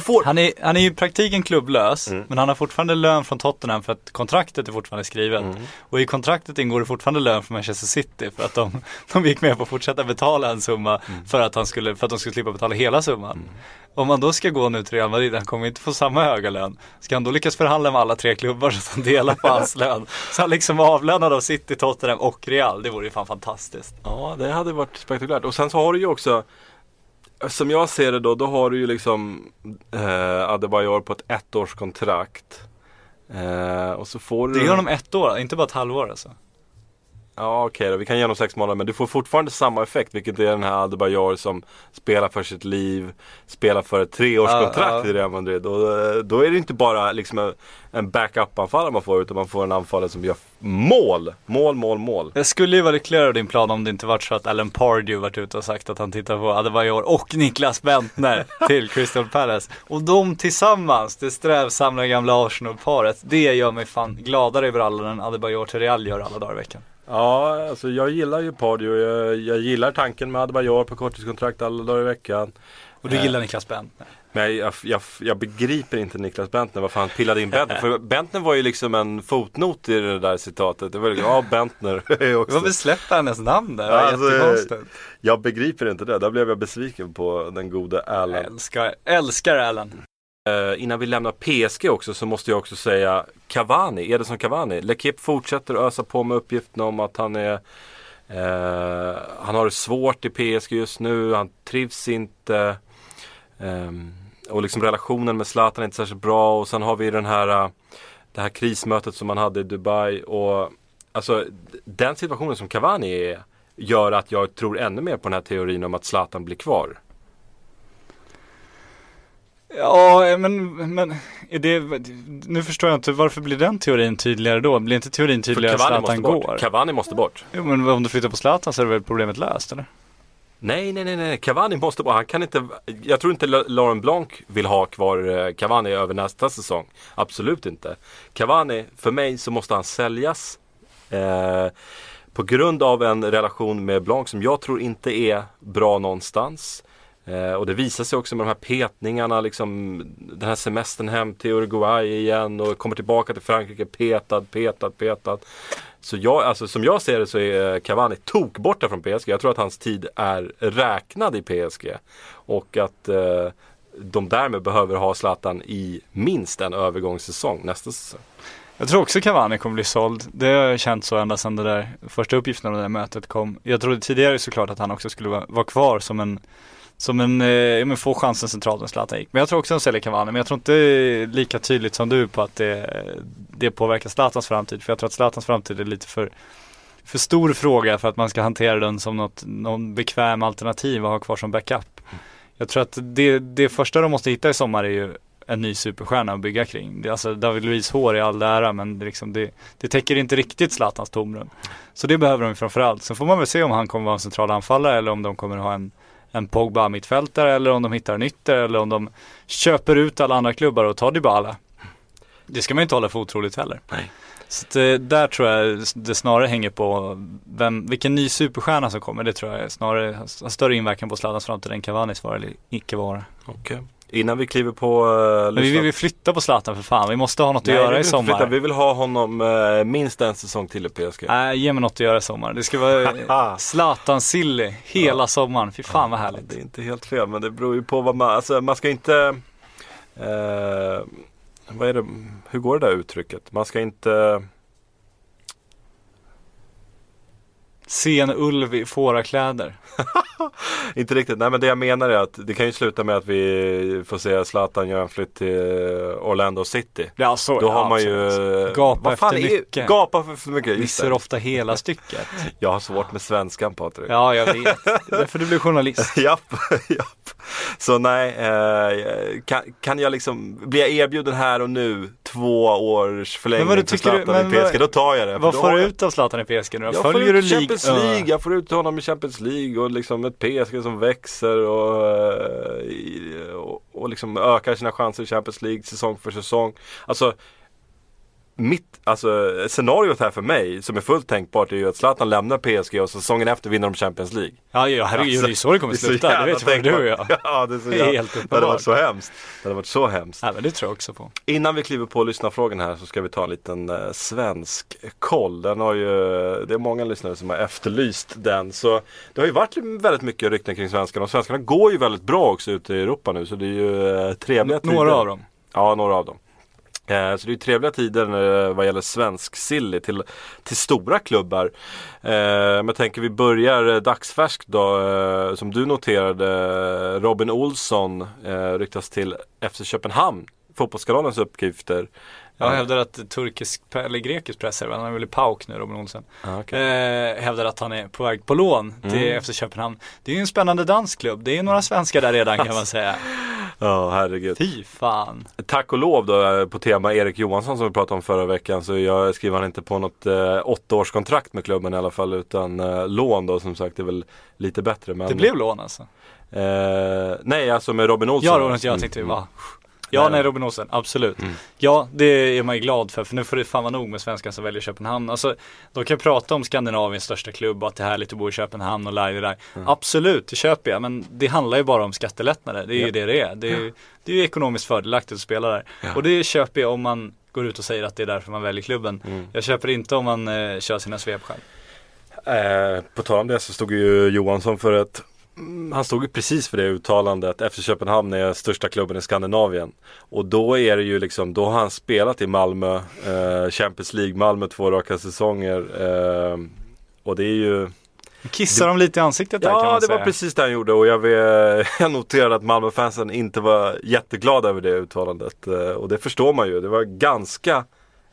får... Han är, han är i praktiken klubblös, Mm. men han har fortfarande lön från Tottenham för att kontraktet är fortfarande skrivet. Mm. Och i kontraktet ingår det fortfarande lön från Manchester City för att de, de gick med på att fortsätta betala en summa Mm. för, att han skulle, för att de skulle slippa betala hela summan. Om man då ska gå nu till Real Madrid, han kommer inte få samma höga lön. Ska han då lyckas förhandla med alla tre klubbar så att han delar på hans lön? Så han liksom avlönad av City, Tottenham och Real. Det vore ju fan fantastiskt. Ja, det hade varit spektakulärt. Och sen så har du ju också som jag ser det då, då har du ju liksom eh, Adebayor på ett ettårskontrakt. Eh, och så får du... Det gör de ett år, inte bara ett halvår alltså. Ja okej då, vi kan ge honom sex månader men du får fortfarande samma effekt vilket är den här Adebayor som spelar för sitt liv, spelar för ett treårskontrakt Ja, ja. i Real Madrid. Och, eh, då är det inte bara liksom en- en backup-anfallare man får utan man får en anfallare som gör mål, mål, mål, mål. Jag skulle ju vara lyckligare av din plan om det inte varit så att Alan Pardew varit ute och sagt att han tittar på Adebayor och Niklas Bentner till Crystal Palace. Och de tillsammans, det strävsamma gamla Arsenal-paret, det gör mig fan gladare i brallan än Adebayor till Real gör alla dagar i veckan. Ja, alltså jag gillar ju Pardew. Jag, jag gillar tanken med Adebayor på korttidskontrakt alla dagar i veckan. Och du Eh, gillar Niklas Bentner. Men jag, jag, jag begriper inte Niklas Bentner, varför han pillade in Bentner. För Bentner var ju liksom en fotnot i det där citatet. Det var liksom, ja Bentner också. Varför släppte han ens namn där? Det alltså. Jag begriper inte det. Där blev jag besviken på den gode Allen. Älskar, älskar Allen. Eh, innan vi lämnar PSG också så måste jag också säga Cavani, Edison Cavani. Lekip fortsätter ösa på med uppgifterna om att han är eh, Han har det svårt i PSG just nu, han trivs inte. Ehm, och liksom relationen med Zlatan är inte särskilt bra och sen har vi den här eh, Det här krismötet som man hade i Dubai och Alltså den situationen som Cavani är Gör att jag tror ännu mer på den här teorin om att Zlatan blir kvar. Ja, men, men det, nu förstår jag inte, varför blir den teorin tydligare då? Blir inte teorin För tydligare att Cavani måste Zlatan bort. går? Cavani måste bort. Jo, men om du flyttar på Zlatan så är väl problemet löst eller? Nej, nej, nej, nej. Cavani måste bara, han kan inte, jag tror inte La- Laurent Blanc vill ha kvar eh, Cavani över nästa säsong. Absolut inte. Cavani, för mig så måste han säljas. Eh, på grund av en relation med Blanc som jag tror inte är bra någonstans. Eh, och det visar sig också med de här petningarna, liksom den här semestern hem till Uruguay igen och kommer tillbaka till Frankrike, petad, petad, petad. Så jag, alltså, som jag ser det så är eh, Cavani tokborta från PSG. Jag tror att hans tid är räknad i PSG. Och att eh, de därmed behöver ha Zlatan i minst en övergångssäsong nästa säsong. Jag tror också Cavani kommer bli såld. Det har jag känt så ända sedan det där första uppgiften om det där mötet kom. Jag trodde tidigare såklart att han också skulle vara, vara kvar som en som en, eh, ja, men få chansen centralt när Zlatan gick. Men jag tror också att de säljer Cavani. Men jag tror inte lika tydligt som du på att det, det påverkar Zlatans framtid. För jag tror att Zlatans framtid är lite för, för stor fråga för att man ska hantera den som något, någon bekväm alternativ och ha kvar som backup. Jag tror att det, det första de måste hitta i sommar är ju en ny superstjärna att bygga kring. Det, alltså David Luiz hår i all ära men det, liksom, det, det täcker inte riktigt Zlatans tomrum. Så det behöver de framförallt. Sen får man väl se om han kommer vara en central anfallare eller om de kommer ha en, en Pogba mittfältare eller om de hittar nytt eller om de köper ut alla andra klubbar och tar Dybala. Det ska man ju inte hålla för otroligt heller. Nej. Så att, eh, där tror jag det snarare hänger på vem, vilken ny superstjärna som kommer. Det tror jag snarare har större inverkan på Zlatans framtid än Cavanis vara eller icke vara. Okej. Innan vi kliver på uh, Men vi vill ju flytta på Zlatan för fan. Vi måste ha något Nej, att göra i sommar. flytta. Vi vill ha honom eh, minst en säsong till i PSG. Nej, ge mig något att göra i sommar. Det ska vara Zlatan Silly hela sommaren. Fy fan vad härligt. Det är inte helt fel men det beror ju på vad man, alltså man ska inte eh, Vad är det, hur går det där uttrycket? Man ska inte Se en ulv i fårakläder. Inte riktigt, nej men det jag menar är att det kan ju sluta med att vi får se Zlatan göra en flytt till Orlando City. Ja, så, Då ja, har man ju. Gapa fan efter mycket. Gapa för, för mycket, Missar ofta hela stycket. Jag har svårt med svenskan Patrik. Ja, jag vet. Det är därför du blir journalist. japp, japp. Så nej, eh, kan, kan jag liksom, blir jag erbjuden här och nu två års förlängning Men vad för tycker du- Zlatan men i PSG, då tar jag det. Vad får du ut av Zlatan i PSG nu då? Följer du League? Champions. League, jag får ut honom i Champions League och liksom ett PSG som växer och, eh, och, och liksom ökar sina chanser i Champions League säsong för säsong. Alltså mitt, alltså scenariot här för mig som är fullt tänkbart är ju att Zlatan lämnar PSG och säsongen efter vinner de Champions League. Ja, ja herregud, det är så det kommer så sluta. Det vet ju du och jag. Ja, det är så jävla- helt Det hade varit uppenbart. så hemskt. Det hade varit så hemskt. Ja, men det tror jag också på. Innan vi kliver på lyssnarfrågan här så ska vi ta en liten eh, svensk koll. Den har ju, det är många lyssnare som har efterlyst den. Så det har ju varit väldigt mycket rykten kring svenskarna och svenskarna går ju väldigt bra också ute i Europa nu så det är ju eh, trevliga N- några av dem. Ja, några av dem. Eh, Så det är ju trevliga tider eh, vad gäller svensk silly till, till stora klubbar. Eh, Men jag tänker vi börjar eh, dagsfärskt då. Som du noterade, Robin Olsson ryktas till FC Köpenhamn. Fotbollskanalens uppgifter. Jag hävdar att turkisk, eller grekisk press, han är väl i PAOK nu Robin Olsen. Ah, eh, hävdar att han är på väg på lån till Mm. FC Köpenhamn. Det är ju en spännande dansklubb, det är några svenskar där redan kan man säga. Ja, herregud. Fy fan. Tack och lov då eh, på tema Erik Johansson som vi pratade om förra veckan så jag skriver han inte på något eh, åttaårskontrakt med klubben i alla fall utan eh, lån då som sagt är väl lite bättre. Men, Det blev lån alltså. Eh, nej, alltså med Robin Olsson. Ja, Robin, jag tänkte, Mm, va? Ja, Nej. Robin Olsen, absolut. Mm. Ja, det är man ju glad för, för nu får det fan vara nog med svenskar som väljer Köpenhamn. Alltså, de kan prata om Skandinaviens största klubb och att det är härligt att bo i Köpenhamn och laj där. Mm. Absolut, det köper jag, men det handlar ju bara om skattelättnader. Det är Ja. ju det det är. Det är, ju- det är ju ekonomiskt fördelaktigt att spela där. Ja. Och det köper jag om man går ut och säger att det är därför man väljer klubben. Mm. Jag köper inte om man eh, kör sina svepskäl. Eh, på tal om det så stod ju Johansson för ett han stod ju precis för det uttalandet FC Köpenhamn är största klubben i Skandinavien. Och då är det ju liksom, då har han spelat i Malmö, eh, Champions League, Malmö två raka säsonger. Eh, och det är ju Kissar de lite i ansiktet där kan Ja, man det säga. var precis det han gjorde och jag, jag noterade att Malmöfansen inte var jätteglada över det uttalandet. Eh, Och det förstår man ju. Det var ganska,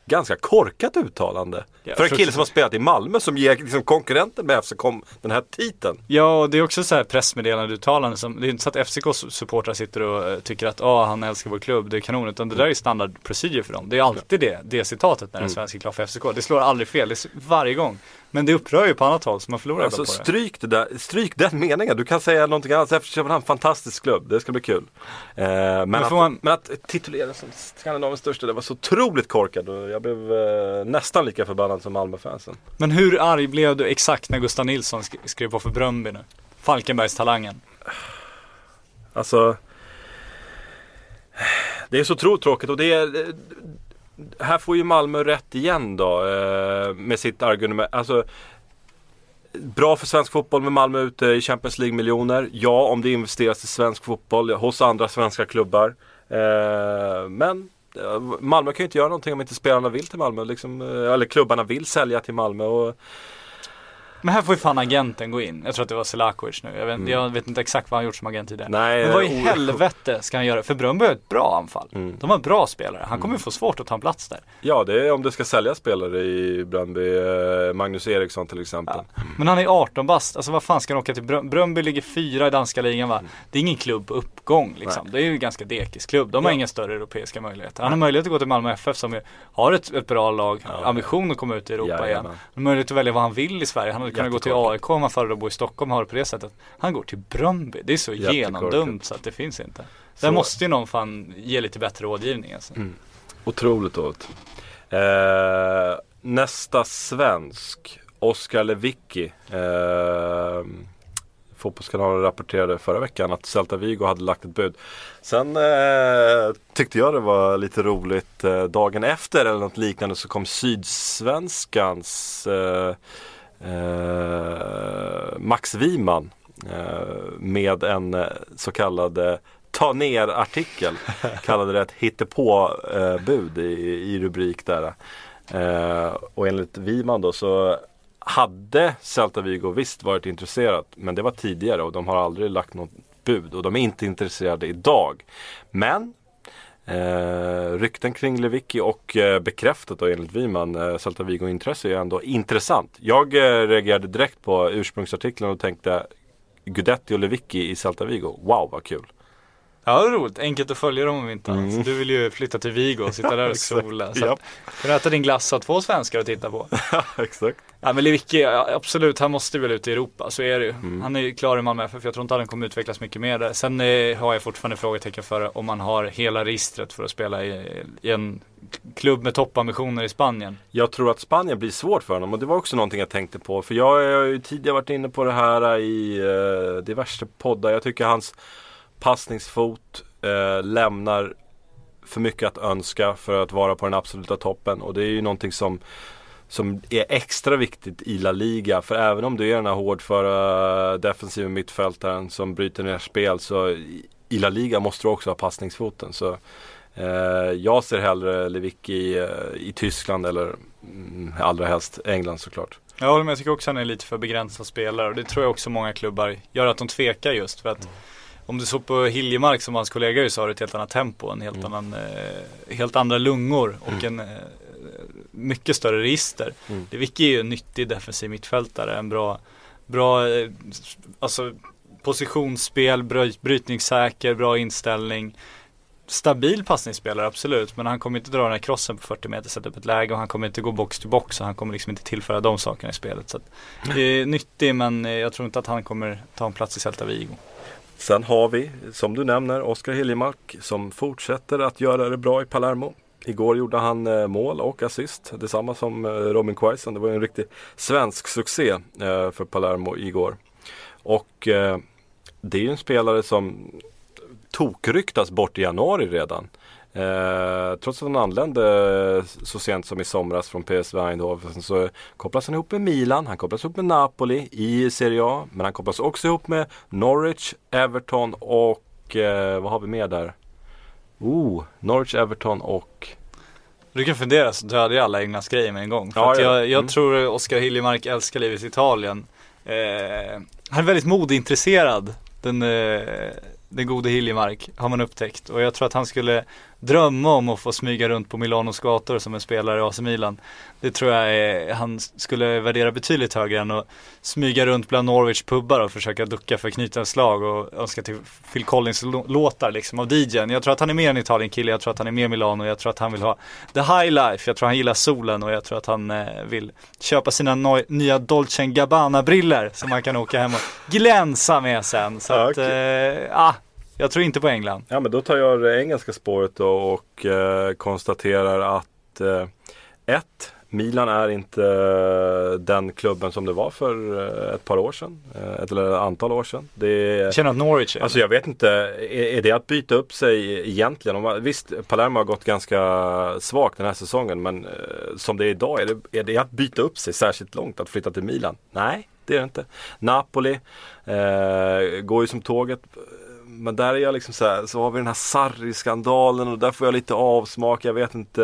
ganska korkat uttalande. Ja, för en kille som har spelat i Malmö som ger liksom konkurrenten med FC kom den här titeln. Ja, och det är också så här pressmeddelande uttalande som, det är inte så att FCKs supportrar sitter och eh, tycker att ah han älskar vår klubb, det är kanon, utan det där är standard procedure för dem. Det är alltid det, det citatet när en Mm. svensk är klar för FCK. Det slår aldrig fel, det är varje gång. Men det upprör ju på annat håll, så man förlorar Alltså på det. stryk, det där, stryk den meningen. Du kan säga någonting annat. FC Köpenhamn, fantastisk klubb. Det ska bli kul. Eh, men, Men att, man- men att titulera som Skandinaviens största, det var så otroligt korkat. Och jag blev eh, nästan lika förbannad som Malmöfansen. Men hur arg blev du exakt när Gustav Nilsson sk- skrev på för Bröndby nu? Falkenbergstalangen. Alltså Det är så otroligt tråkigt och det är här får ju Malmö rätt igen då eh, med sitt argument. Alltså Bra för svensk fotboll med Malmö ute i Champions League-miljoner. Ja, om det investeras i svensk fotboll hos andra svenska klubbar. Eh, men eh, Malmö kan ju inte göra någonting om inte spelarna vill till Malmö. Liksom, eh, eller klubbarna vill sälja till Malmö. Och, men här får ju fan agenten gå in. Jag tror att det var Selakovic nu. Jag vet, jag vet inte exakt vad han gjort som agent tidigare. Mm. Nej, Men vad i helvete ska han göra? För Bröndby har ett bra anfall. Mm. De har bra spelare. Han kommer ju få svårt att ta en plats där. ja, det är om det ska säljas spelare i Bröndby. Eh, Magnus Eriksson till exempel. Men han är 18 bast, alltså vad fan ska han åka till Brö- Bröndby ligger fyra i danska ligan va? Det är ingen klubb på uppgång liksom. Det är ju en ganska dekis klubb. De har Ja. inga större europeiska möjligheter. Han har möjlighet att gå till Malmö FF som har ett, ett bra lag, ambition att komma ut i Europa igen. Jajamän. Han har möjlighet att välja vad han vill i Sverige. Han hade kunnat gå till. AIK om han föredrar att bo i Stockholm och har det på det sättet. Han går till Bröndby. Det är så Jättekorkat. genomdumt så att det finns inte. Så- Där måste ju någon fan ge lite bättre rådgivning alltså. Otroligt dåligt. Eh, nästa svensk, Oskar Lewicki. Eh, Fotbollskanalen rapporterade förra veckan att Celta Vigo hade lagt ett bud. Sen eh, tyckte jag det var lite roligt. Eh, dagen efter eller något liknande så kom Sydsvenskans eh, Max Wiman eh, med en eh, så kallad eh, ta ner artikel. Kallade det ett hittepå-bud i, i rubrik där. Eh, och enligt Wiman då så hade Celta Vigo visst varit intresserat men det var tidigare och de har aldrig lagt något bud och de är inte intresserade idag. Men Eh, rykten kring Lewicki och eh, bekräftat då enligt Wiman, eh, Celta Vigo intresse är ändå intressant. Jag eh, reagerade direkt på ursprungsartikeln och tänkte Gudetti och Lewicki i Celta Vigo, wow vad kul. Ja, det är roligt. Enkelt att följa dem om inte. Mm. Du vill ju flytta till Vigo och sitta där och sola. Så att, kan du äta din glass ha två svenskar att titta på. Exakt. Ja men Lewicki, ja, absolut, han måste väl ut i Europa, så är det ju. Mm. Han är ju klar i Malmö FF, jag tror inte att han kommer utvecklas mycket mer där. Sen eh, har jag fortfarande frågetecken för om man har hela registret för att spela i, i en klubb med toppambitioner i Spanien. Jag tror att Spanien blir svårt för honom och det var också någonting jag tänkte på. För jag har ju tidigare varit inne på det här i eh, diverse poddar. Jag tycker hans passningsfot eh, lämnar för mycket att önska för att vara på den absoluta toppen. Och det är ju någonting som, som är extra viktigt i La Liga. För även om du är den här hårdföra defensiva mittfältaren som bryter ner spel så i, La Liga måste du också ha passningsfoten. Så Eh, jag ser hellre Lewicki i, eh, i Tyskland eller mm, allra helst England såklart. Jag håller med, jag tycker också att han är lite för begränsad spelare och det tror jag också många klubbar gör att de tvekar just för att om du såg på Hiljemark som hans kollega ju sa, har ett helt annat tempo, en helt annan, eh, helt andra lungor och en eh, mycket större register. Mm. Lewicki är ju en nyttig defensiv mittfältare, en bra, bra eh, alltså positionsspel, bry- brytningssäker, bra inställning. Stabil passningsspelare absolut, men han kommer inte dra den här crossen på 40 meter, sätta upp ett läge och han kommer inte gå box till box och han kommer liksom inte tillföra de sakerna i spelet. Så att, det är nyttig men jag tror inte att han kommer ta en plats i Celta Vigo. Sen har vi, som du nämner, Oskar Hiljemark som fortsätter att göra det bra i Palermo. Igår gjorde han eh, mål och assist, detsamma som eh, Robin Quaison. Det var ju en riktig svensk succé eh, för Palermo igår. Och det är ju en spelare som tokryktas bort i januari redan. Eh, trots att han anlände så sent som i somras från PSV Eindhoven så kopplas han ihop med Milan, han kopplas ihop med Napoli i Serie A. Men han kopplas också ihop med Norwich, Everton och eh, vad har vi mer där? Oh, Norwich, Everton och Du kan fundera så dödar jag alla Englands grejer med en gång. För Ja, att ja. jag, jag Mm. tror Oskar Hiljemark älskar livet i Italien. Eh, han är väldigt modeintresserad, den, eh, den gode Hiljemark, har man upptäckt. Och jag tror att han skulle drömma om att få smyga runt på Milanos gator som en spelare i AC Milan. Det tror jag är, han skulle värdera betydligt högre än att smyga runt bland Norwich pubbar och försöka ducka för knutens slag och önska till Phil Collins lå- låtar liksom av DJn. Jag tror att han är mer en Italien-kille, jag tror att han är mer Milano, jag tror att han vill ha the high life, jag tror han gillar solen och jag tror att han eh, vill köpa sina no- nya Dolce Gabbana-briller som han kan åka hem och glänsa med sen. Så Ja, att, eh, ah, jag tror inte på England. Ja men då tar jag det engelska spåret då och eh, konstaterar att eh, ett, Milan är inte eh, den klubben som det var för eh, ett par år sedan. Eh, ett eller ett antal år sedan. Är, känner att Norwich är Alltså jag vet inte, är, är det att byta upp sig egentligen? Om visst, Palermo har gått ganska svagt den här säsongen men som det är idag, är det, är det att byta upp sig särskilt långt att flytta till Milan? Nej, det är det inte. Napoli eh, går ju som tåget. Men där är jag liksom så här, så har vi den här Sarri-skandalen och där får jag lite avsmak, jag vet inte.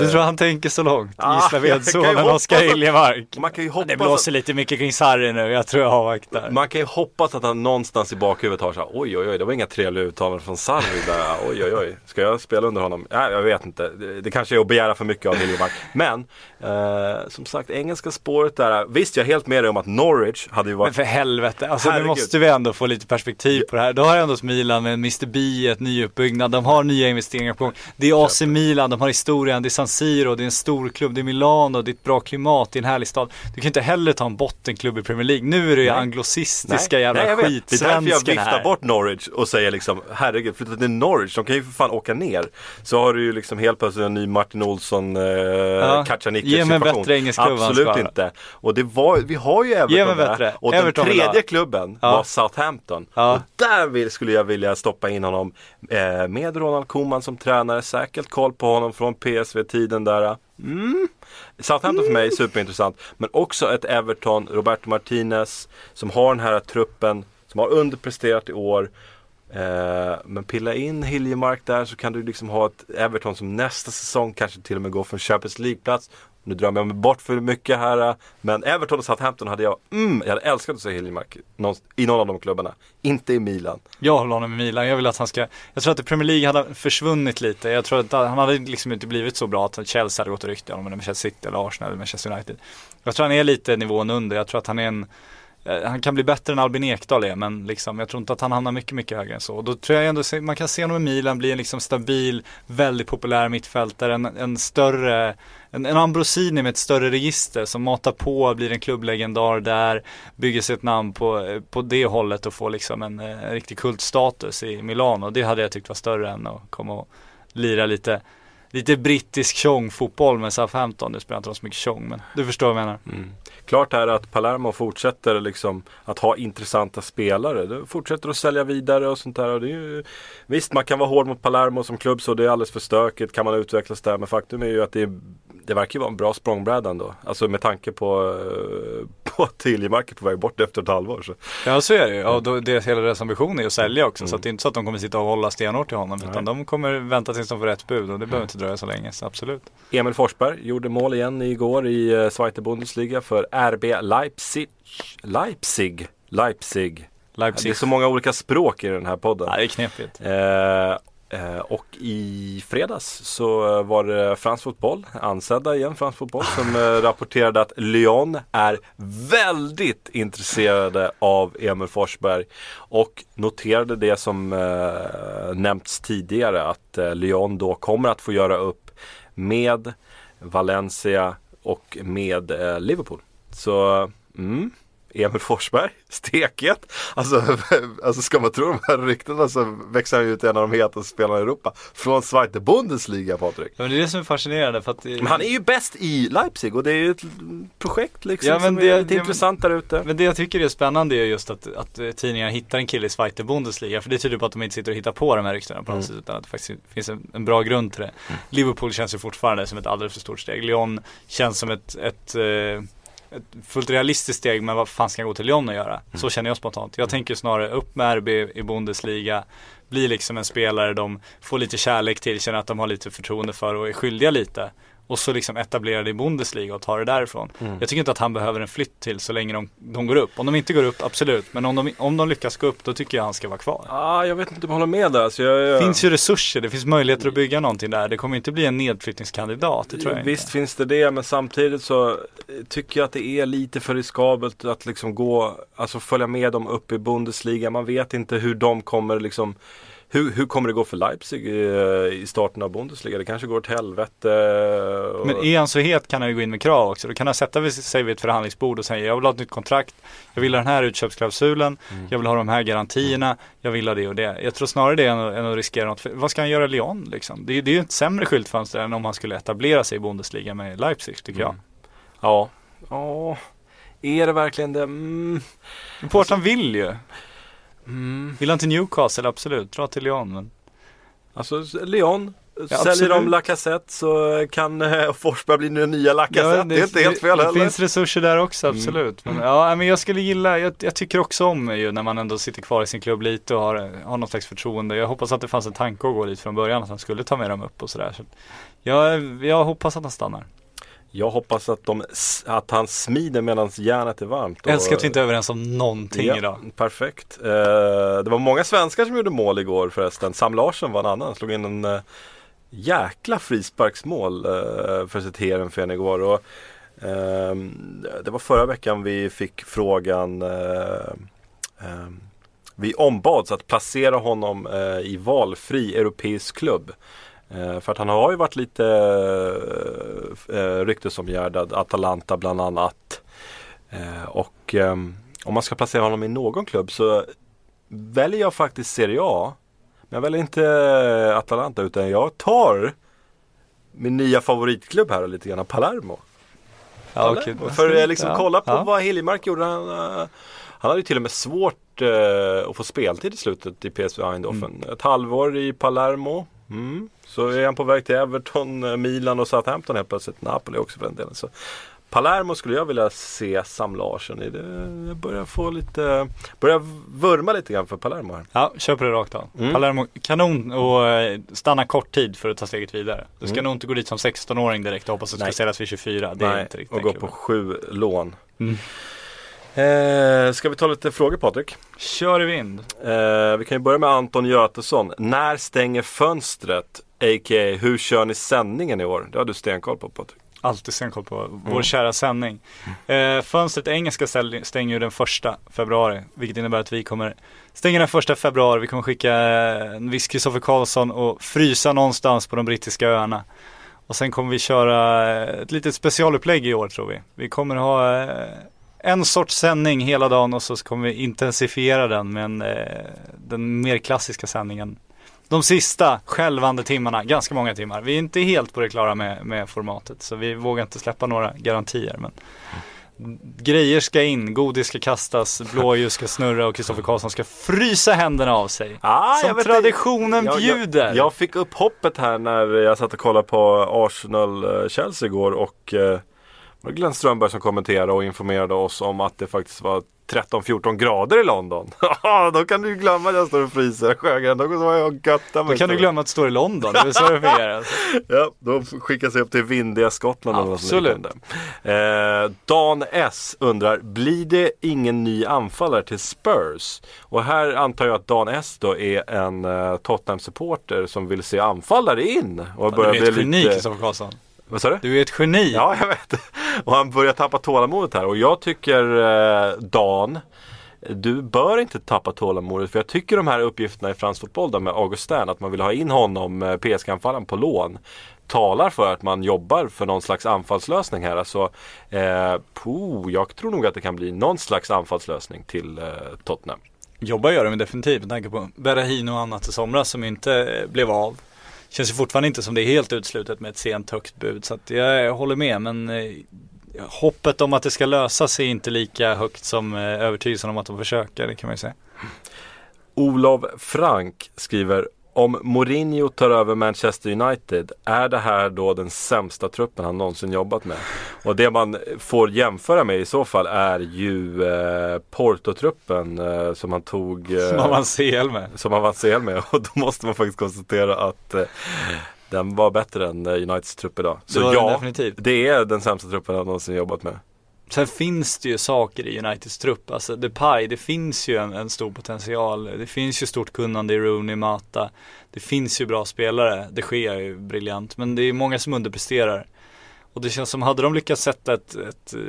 Du tror han tänker så långt? Ah, jag Gislaved-sonen hoppas Oskar Hiljemark. Man kan ju hoppas Det blåser lite mycket kring Sarri nu, jag tror jag avvaktar. Man kan ju hoppas att han någonstans i bakhuvudet har så här, oj oj oj, det var inga trevliga uttalanden från Sarri där, oj oj oj, ska jag spela under honom? Nej, jag vet inte, det, det kanske är att begära för mycket av Hiljemark. Men, eh, som sagt, engelska spåret där, visst jag är helt med dig om att Norwich hade ju Men varit för helvete, alltså nu Herregud. måste vi ändå få lite perspektiv på det här. Då har ändå Milan med Mr B, ett nyuppbyggnad, de har nya investeringar på gång. Det är AC Milan, de har historien, det är San Siro, det är en stor klubb, det är Milano, det är ett bra klimat, det är en härlig stad. Du kan inte heller ta en bottenklubb i Premier League. Nu är det ju Nej. anglosistiska jävla jag vet. Det är därför jag skitsvensken viftar här. bort Norwich och säger liksom Herregud, flytta till Norwich, de kan ju för fan åka ner. Så har du ju liksom helt plötsligt en ny Martin Olsson, eh, Ja, Kacaniklic ge mig en situation. bättre engelsk klubb, Absolut inte. Och det var, vi har ju Everton där. Och den tredje klubben Ja. var Southampton. Ja. Och där vill, skulle jag vilja stoppa in honom eh, med Ronald Koeman som tränare. Säkert koll på honom från PSV-tiden där. Mm. Southampton för mig är superintressant. Men också ett Everton, Roberto Martinez som har den här truppen som har underpresterat i år. Eh, men pilla in Hiljemark där så kan du liksom ha ett Everton som nästa säsong kanske till och med går från Champions League-plats. Nu drömmer jag mig bort för mycket här. Äh, men Everton och Southampton hade jag, mm, jag hade älskat att se Hiljemark i någon av de klubbarna. Inte i Milan. Jag håller honom i Milan, jag vill att han ska Jag tror att Premier League hade försvunnit lite Jag tror att äh, han hade liksom inte blivit så bra att Chelsea hade gått och ryckt i honom eller Manchester City eller Arsenal eller Manchester United Jag tror han är lite nivån under, jag tror att han är en Eh, han kan bli bättre än Albin Ekdal är men liksom, jag tror inte att han hamnar mycket, mycket högre än så. Och då tror jag ändå man kan se honom i Milan bli en liksom stabil, väldigt populär mittfältare, en, en större en, en Ambrosini med ett större register som matar på, blir en klubblegendar där, bygger sig ett namn på, eh, på det hållet och får liksom en, eh, en riktig kultstatus i Milano. Det hade jag tyckt var större än att komma och lira lite Lite brittisk tjong-fotboll med Southampton. Nu spelar inte de så mycket tjong men du förstår vad jag menar. Mm. Klart är att Palermo fortsätter liksom att ha intressanta spelare. De fortsätter att sälja vidare och sånt där. Och ju, visst, man kan vara hård mot Palermo som klubb så det är alldeles för stökigt. Kan man utvecklas där. Men faktum är ju att det, är, det verkar vara en bra språngbräda ändå. Alltså med tanke på, eh, på att Tiljemark är på väg bort efter ett halvår. Så. Ja så är det ju. Ja, då, det, hela deras ambition är att sälja också. Så att det är inte så att de kommer sitta och hålla stenhårt till honom. Utan de kommer vänta tills de får rätt bud och det behöver inte dröja så länge. Så absolut. Emil Forsberg gjorde mål igen igår i uh, Zweite Bundesliga för RB Leipzig. Leipzig. Leipzig. Leipzig. Det är så många olika språk i den här podden. Ja, det är knepigt. Eh, eh, och i fredags så var det fransk fotboll, ansedda igen fransk fotboll, som eh, rapporterade att Lyon är väldigt intresserade av Emil Forsberg. Och noterade det som eh, nämnts tidigare att eh, Lyon då kommer att få göra upp med Valencia och med Liverpool. Så mm, Emil Forsberg, steket. Alltså, alltså ska man tro de här ryktena så växer han ju ut en av de hetaste spelarna i Europa. Från Zweite Bundesliga Patrik. Ja, men det är det som är fascinerande för att Men han är ju bäst i Leipzig och det är ju ett projekt liksom Ja, men som det- är lite det- intressant där ute. Men det jag tycker är spännande är just att, att eh, tidningarna hittar en kille i Zweite Bundesliga. För det tyder på att de inte sitter och hittar på de här ryktena på något Mm. sätt. Utan att det faktiskt finns en, en bra grund till det. Liverpool känns ju fortfarande som ett alldeles för stort steg. Lyon känns som ett, ett, eh, ett fullt realistiskt steg. Men vad fan ska jag gå till Lyon och göra? Mm. Så känner jag spontant. Jag tänker snarare upp med RB i Bundesliga. Bli liksom en spelare de får lite kärlek till, känner att de har lite förtroende för och är skyldiga lite. Och så liksom etablerade i Bundesliga och tar det därifrån. Mm. Jag tycker inte att han behöver en flytt till så länge de, de går upp. Om de inte går upp, absolut. Men om de, om de lyckas gå upp, då tycker jag han ska vara kvar. Ah, jag vet inte om jag håller med där. Alltså, jag, jag... Det finns ju resurser, det finns möjligheter att bygga någonting där. Det kommer inte bli en nedflyttningskandidat, det tror jag Visst inte. finns det det men samtidigt så eh, tycker jag att det är lite för riskabelt att liksom gå, alltså följa med dem upp i Bundesliga. Man vet inte hur de kommer liksom hur, hur kommer det gå för Leipzig i, i starten av Bundesliga? Det kanske går åt helvete. och- Men är han så het kan han ju gå in med krav också. Då kan han sätta sig vid ett förhandlingsbord och säga jag vill ha ett nytt kontrakt. Jag vill ha den här utköpsklausulen. Mm. Jag vill ha de här garantierna. Jag vill ha det och det. Jag tror snarare det än, än att riskera något. För vad ska han göra i Lyon liksom? Det, är- det är ju ett sämre skyltfönster än om han skulle etablera sig i Bundesliga med Leipzig tycker jag. Ja. Ja. Är det verkligen det? Mm. Portland vill ju. Mm. Vill han till Newcastle? Absolut. Dra till Lyon. Men... Alltså Lyon. Ja, Säljer absolut. de Lacazette så kan eh, Forsberg bli den nya Lacazette. Ja, det, är inte helt fel det, heller. det finns resurser där också, Mm. absolut. Men, ja, men jag skulle gilla, jag, jag tycker också om ju när man ändå sitter kvar i sin klubb lite och har, har något slags förtroende. Jag hoppas att det fanns en tanke att gå dit från början, att han skulle ta med dem upp och sådär. Så jag, jag hoppas att han stannar. Jag hoppas att, de, att han smider medan järnet är varmt. Jag älskar att vi inte är överens om någonting ja, idag. Perfekt. Eh, det var många svenskar som gjorde mål igår förresten. Sam Larsson var en annan. Slog in en eh, jäkla frisparksmål eh, för sitt Heerenveen igår. Och, ehm, det var förra veckan vi fick frågan eh, ehm, vi ombads att placera honom eh, i valfri europeisk klubb. Eh, för att han har ju varit lite eh, ryktesomgärdad, Atalanta bland annat. Eh, och ehm, om man ska placera honom i någon klubb så väljer jag faktiskt Serie A. Men jag väljer inte eh, Atalanta utan jag tar min nya favoritklubb här lite grann, Palermo. Ja, okej. För eh, liksom Ja, kolla på ja. vad Hiljemark gjorde. Han, eh, han hade ju till och med svårt eh, att få speltid i slutet i PSV Eindhoven. Mm. Ett halvår i Palermo. Mm. Så är han på väg till Everton, eh, Milan och Southampton helt plötsligt. Napoli också för den delen. Så Palermo skulle jag vilja se Sam Larsson i. Det börjar få lite, börjar vurma lite grann för Palermo här. Ja, köper det rakt av. Mm. Palermo, kanon och eh, stanna kort tid för att ta steget vidare. Du ska Mm. nog inte gå dit som 16-åring direkt och hoppas att du ska säljas vid 24. Det är Nej, inte riktigt och gå på sju lån. Mm. Eh, ska vi ta lite frågor Patrik? Kör i vind. Eh, vi kan ju börja med Anton Götesson. När stänger fönstret? A.k.a. hur kör ni sändningen i år? Det har du stenkoll på Patrik. Alltid stenkoll på vår kära sändning. Eh, fönstret engelska stänger ju den första februari. Vilket innebär att vi kommer stänga den första februari. Vi kommer skicka eh, en viss Kristoffer Karlsson och frysa någonstans på de brittiska öarna. Och sen kommer vi köra eh, ett litet specialupplägg i år tror vi. Vi kommer ha eh, en sorts sändning hela dagen och så kommer vi intensifiera den med en, den mer klassiska sändningen. De sista skälvande timmarna, ganska många timmar. Vi är inte helt på det klara med, med formatet så vi vågar inte släppa några garantier. Men grejer ska in, godis ska kastas, blåljus ska snurra och Kristoffer Karlsson ska frysa händerna av sig. Ah, Som traditionen Jag- bjuder. Jag, jag fick upp hoppet här när jag satt och kollade på Arsenal-Chelsea igår och eh, var Glenn Strömberg som kommenterade och informerade oss om att det faktiskt var 13-14 grader i London. då kan du ju glömma att jag står och fryser Sjögren. Då kan du glömma att det står i London, det är så det fungerar. Ja, då skickas jag upp till vindiga Skottland. Absolut. Eh, Dan S undrar, blir det ingen ny anfallare till Spurs? Och här antar jag att Dan S då är en eh, Tottenham-supporter som vill se anfallare in. Och Du är bli ett geni Kristoffer Karlsson. Vad sa du? Du är ett geni. Ja, jag vet. Och han börjar tappa tålamodet här. Och jag tycker eh, Dan, du bör inte tappa tålamodet. För jag tycker de här uppgifterna i fransk fotboll där med Augustin, att man vill ha in honom, eh, PSG-anfallaren, på lån. Talar för att man jobbar för någon slags anfallslösning här. Alltså, eh, puh, jag tror nog att det kan bli någon slags anfallslösning till eh, Tottenham. Jobba gör de definitivt med tanke på Berahino och annat i somras som inte eh, blev av. Känns ju fortfarande inte som det är helt utslutet med ett sent högt bud så att jag håller med men eh, hoppet om att det ska lösa sig är inte lika högt som eh, övertygelsen om att de försöker, det kan man ju säga. Olof Frank skriver om Mourinho tar över Manchester United, är det här då den sämsta truppen han någonsin jobbat med? Och det man får jämföra med i så fall är ju eh, Porto-truppen eh, som han tog eh, Som han vann CL med. som han vann CL med. Och då måste man faktiskt konstatera att eh, den var bättre än eh, Uniteds trupp idag. Så ja, det är den sämsta truppen han någonsin jobbat med. Sen finns det ju saker i Uniteds trupp, alltså Depay, det finns ju en, en stor potential. Det finns ju stort kunnande i Rooney, Mata. Det finns ju bra spelare, det sker ju briljant. Men det är många som underpresterar. Och det känns som, hade de lyckats sätta ett, ett eh,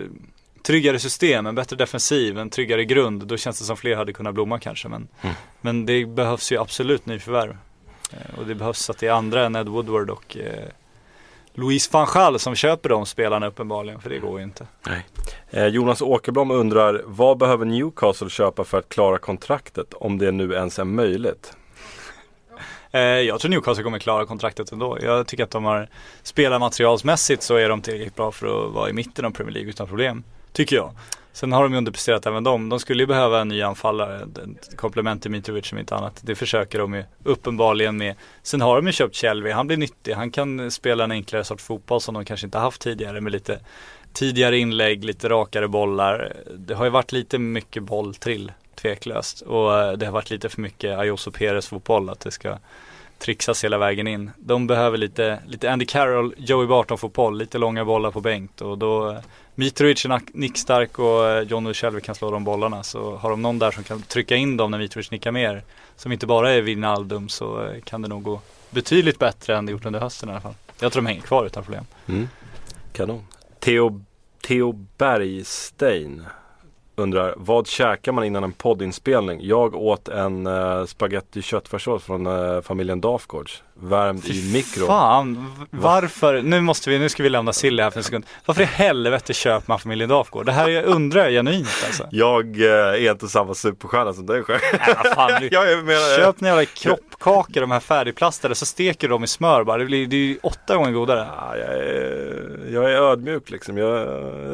tryggare system, en bättre defensiv, en tryggare grund, då känns det som fler hade kunnat blomma kanske. Men, Mm. men det behövs ju absolut nyförvärv. Eh, Och det behövs att det är andra än Ed Woodward och eh, Louise van Gaal som köper de spelarna uppenbarligen, för det går ju inte. Nej. Eh, Jonas Åkerblom undrar, vad behöver Newcastle köpa för att klara kontraktet? Om det nu ens är möjligt. Eh, jag tror Newcastle kommer klara kontraktet ändå. Jag tycker att de har spelarmaterialsmässigt så är de tillräckligt bra för att vara i mitten av Premier League utan problem. Tycker jag. Sen har de ju underpresterat även de. De skulle ju behöva en ny anfallare, ett komplement till Mitrovic som inte annat. Det försöker de ju uppenbarligen med. Sen har de ju köpt Kjellvi, han blir nyttig. Han kan spela en enklare sorts fotboll som de kanske inte haft tidigare med lite tidigare inlägg, lite rakare bollar. Det har ju varit lite mycket bolltrill, tveklöst. Och eh, det har varit lite för mycket Ayoso Perez fotboll, att det ska trixas hela vägen in. De behöver lite, lite Andy Carroll, Joey Barton fotboll, lite långa bollar på bänk och då eh, Mitrovic är nickstark och eh, John Shelby kan slå de bollarna så har de någon där som kan trycka in dem när Mitrovic nickar mer som inte bara är Wijnaldum så eh, kan det nog gå betydligt bättre än det gjort under hösten i alla fall. Jag tror de hänger kvar utan problem. Mm. Kanon. Theo, Theo Bergstein undrar, vad käkar man innan en poddinspelning? Jag åt en uh, spaghetti köttfärssås från eh, familjen Dafgårds. Värmd i mikro. Fan, varför, nu måste vi, nu ska vi lämna Silly här för en sekund. Varför i helvete köper man familjen Dafgård? Det här är- undrar jag genuint alltså. Jag eh, är inte samma superstjärna som dig själv. Nej, vad fan, du, jag mer, köp några kroppkakor, de här färdigplastade, så steker du dem i smör bara. Det blir det är åtta gånger godare. Ja, jag, är, jag är ödmjuk liksom. Jag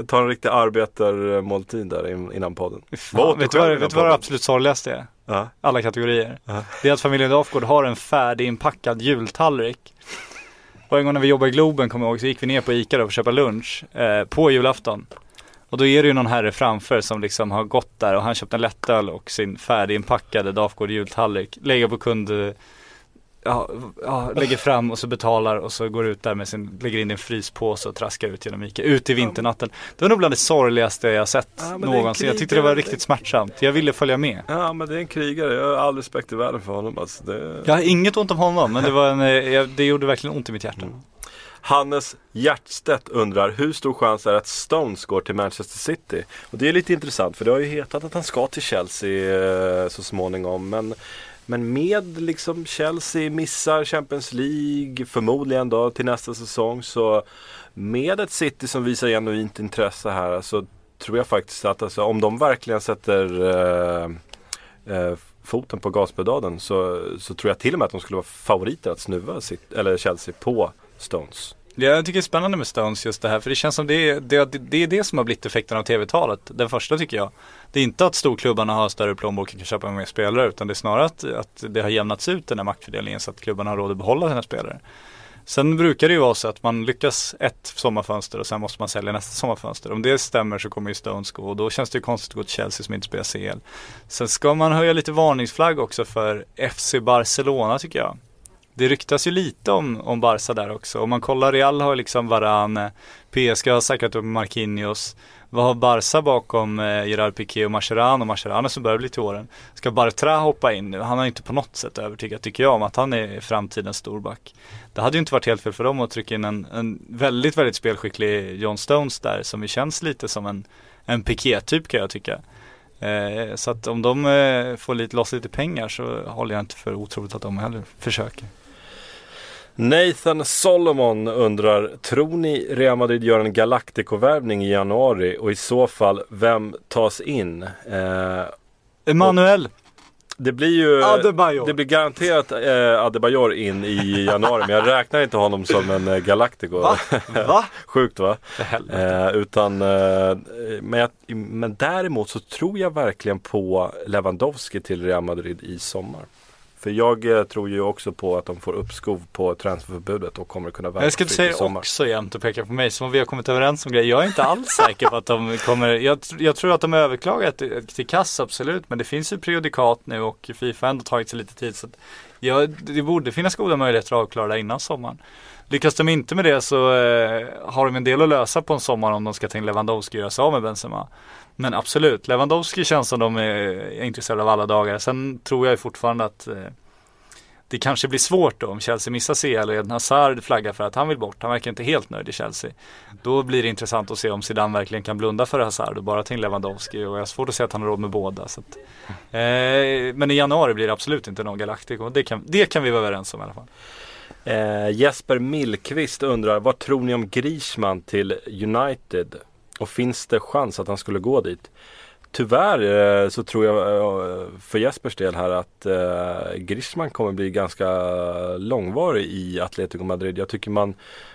tar en riktig arbetarmåltid där in- innan podden. Fan, vet du vad, vet det absolut sorgligaste är? Ja. Alla kategorier. Ja. Det är att familjen Dafgård har en färdiginpackad jultallrik. Och en gång när vi jobbade i Globen, kommer jag ihåg, så gick vi ner på Ica då för att köpa lunch eh, på julafton. Och då är det ju någon herre framför som liksom har gått där och han köpt en lättöl och sin färdiginpackade Dafgård jultallrik. Lägger på kund, ja, ja, lägger fram och så betalar och så går ut där med sin, lägger in en fryspåse och traskar ut genom Ica. Ut i vinternatten. Det var nog bland det sorgligaste jag sett Ja, någonsin. Jag tyckte det var riktigt smärtsamt. Jag ville följa med. Ja men det är en krigare, jag har all respekt i världen för honom alltså. det... Jag har inget ont om honom men det var en, eh, det gjorde verkligen ont i mitt hjärta. Hannes Hjertstedt undrar hur stor chans är att Stones går till Manchester City? Och det är lite intressant för det har ju hetat att han ska till Chelsea eh, så småningom. Men, men med liksom Chelsea missar Champions League förmodligen då till nästa säsong så med ett City som visar genuint intresse här så tror jag faktiskt att alltså, om de verkligen sätter eh, eh, foten på gaspedalen så, så tror jag till och med att de skulle vara favoriter att snuva sitt, eller Chelsea på Stones. Ja, jag tycker det är spännande med Stones just det här för det känns som det är det, det, är det som har blivit effekten av tv-talet. Den första tycker jag. Det är inte att storklubbarna har större plånbok och kan köpa mer spelare utan det är snarare att, att det har jämnats ut den här maktfördelningen så att klubbarna har råd att behålla sina spelare. Sen brukar det ju vara så att man lyckas ett sommarfönster och sen måste man sälja nästa sommarfönster. Om det stämmer så kommer ju Stones gå och då känns det ju konstigt att gå till Chelsea som inte spelar CL. Sen ska man höja lite varningsflagg också för FC Barcelona tycker jag. Det ryktas ju lite om, om Barca där också. Om man kollar Real har liksom Varane, PSG har säkrat upp Marquinhos. Vad har Barca bakom eh, Gerard Piqué och Mascherano? Mascherano som börjar bli till åren. Ska Bartra hoppa in nu? Han har inte på något sätt övertygat tycker jag om att han är framtidens storback. Det hade ju inte varit helt fel för dem att trycka in en, en väldigt, väldigt spelskicklig John Stones där som ju känns lite som en, en Piqué-typ kan jag tycka. Eh, så att om de eh, får lite, loss lite pengar så håller jag inte för otroligt att de heller försöker. Nathan Solomon undrar, tror ni Real Madrid gör en Galactico-värvning i januari och i så fall, vem tas in? Eh, Emanuel. Det blir ju Adebayor. Det blir garanterat eh, Adebayor in i januari men jag räknar inte honom som en eh, Galactico. Va? Va? Sjukt va? Eh, utan, eh, men, jag, men däremot så tror jag verkligen på Lewandowski till Real Madrid i sommar. För jag eh, tror ju också på att de får uppskov på transferförbudet och kommer kunna värva Jag i säga också jämt och peka på mig som om vi har kommit överens om grejer. Jag är inte alls säker på att de kommer, jag, jag tror att de överklagar till, till kass absolut men det finns ju prejudikat nu och Fifa har ändå tagit sig lite tid så att ja, det borde finnas goda möjligheter att avklara det innan sommaren. Lyckas de inte med det så eh, har de en del att lösa på en sommar om de ska in Lewandowski och göra sig av med Benzema. Men absolut, Lewandowski känns som de är, intresserade av alla dagar. Sen tror jag fortfarande att eh, det kanske blir svårt då om Chelsea missar CL och Eden Hazard flaggar för att han vill bort. Han verkar inte helt nöjd i Chelsea. Då blir det intressant att se om Zidane verkligen kan blunda för Hazard och bara ta in Lewandowski och jag har svårt att se att han har råd med båda. Så att, eh, men i januari blir det absolut inte någon Galactico. Det kan, det kan vi vara överens om i alla fall. Eh, Jesper Millqvist undrar, vad tror ni om Griezmann till United? Och finns det chans att han skulle gå dit? Tyvärr eh, så tror jag eh, för Jespers del här att eh, Griezmann kommer bli ganska långvarig i Atletico Madrid. Jag tycker man,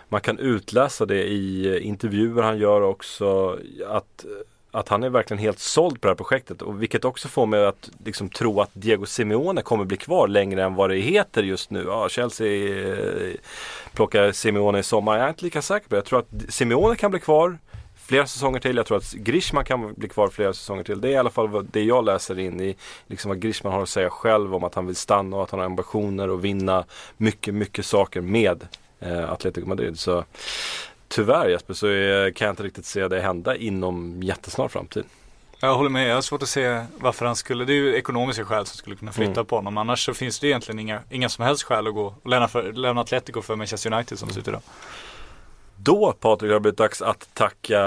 man kan utläsa det i intervjuer han gör också. Att, att han är verkligen helt såld på det här projektet. Och vilket också får mig att liksom tro att Diego Simeone kommer bli kvar längre än vad det heter just nu. Ja, Chelsea plockar Simeone i sommar. Jag är inte lika säker på det. Jag tror att Simeone kan bli kvar flera säsonger till. Jag tror att Grishman kan bli kvar flera säsonger till. Det är i alla fall det jag läser in i liksom vad Grishman har att säga själv om att han vill stanna och att han har ambitioner och vinna mycket, mycket saker med eh, Atletico Madrid. Så tyvärr Jesper så är, kan jag inte riktigt se det hända inom jättesnar framtid. Jag håller med, jag har svårt att se varför han skulle, det är ju ekonomiska skäl som skulle kunna flytta Mm. på honom. Annars så finns det egentligen inga, inga som helst skäl att gå och lämna, för, lämna Atletico för Manchester United som det ser ut idag. Då Patrik har det blivit dags att tacka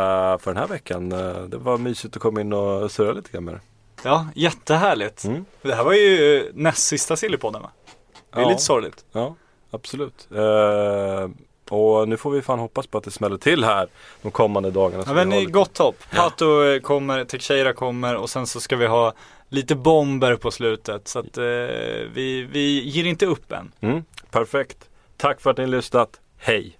för den här veckan. Eh, Det var mysigt att komma in och surra lite grann med. Ja, jättehärligt. Mm. Det här var ju näst sista Sillypodden va? Det är Ja. lite sorgligt. Ja, absolut. Eh, och nu får vi fan hoppas på att det smäller till här de kommande dagarna. Ja, men i gott hopp. Pato eh, kommer, Teixeira kommer och sen så ska vi ha lite bomber på slutet. Så att eh, vi, vi ger inte upp än. Mm, perfekt. Tack för att ni har lyssnat. Hej!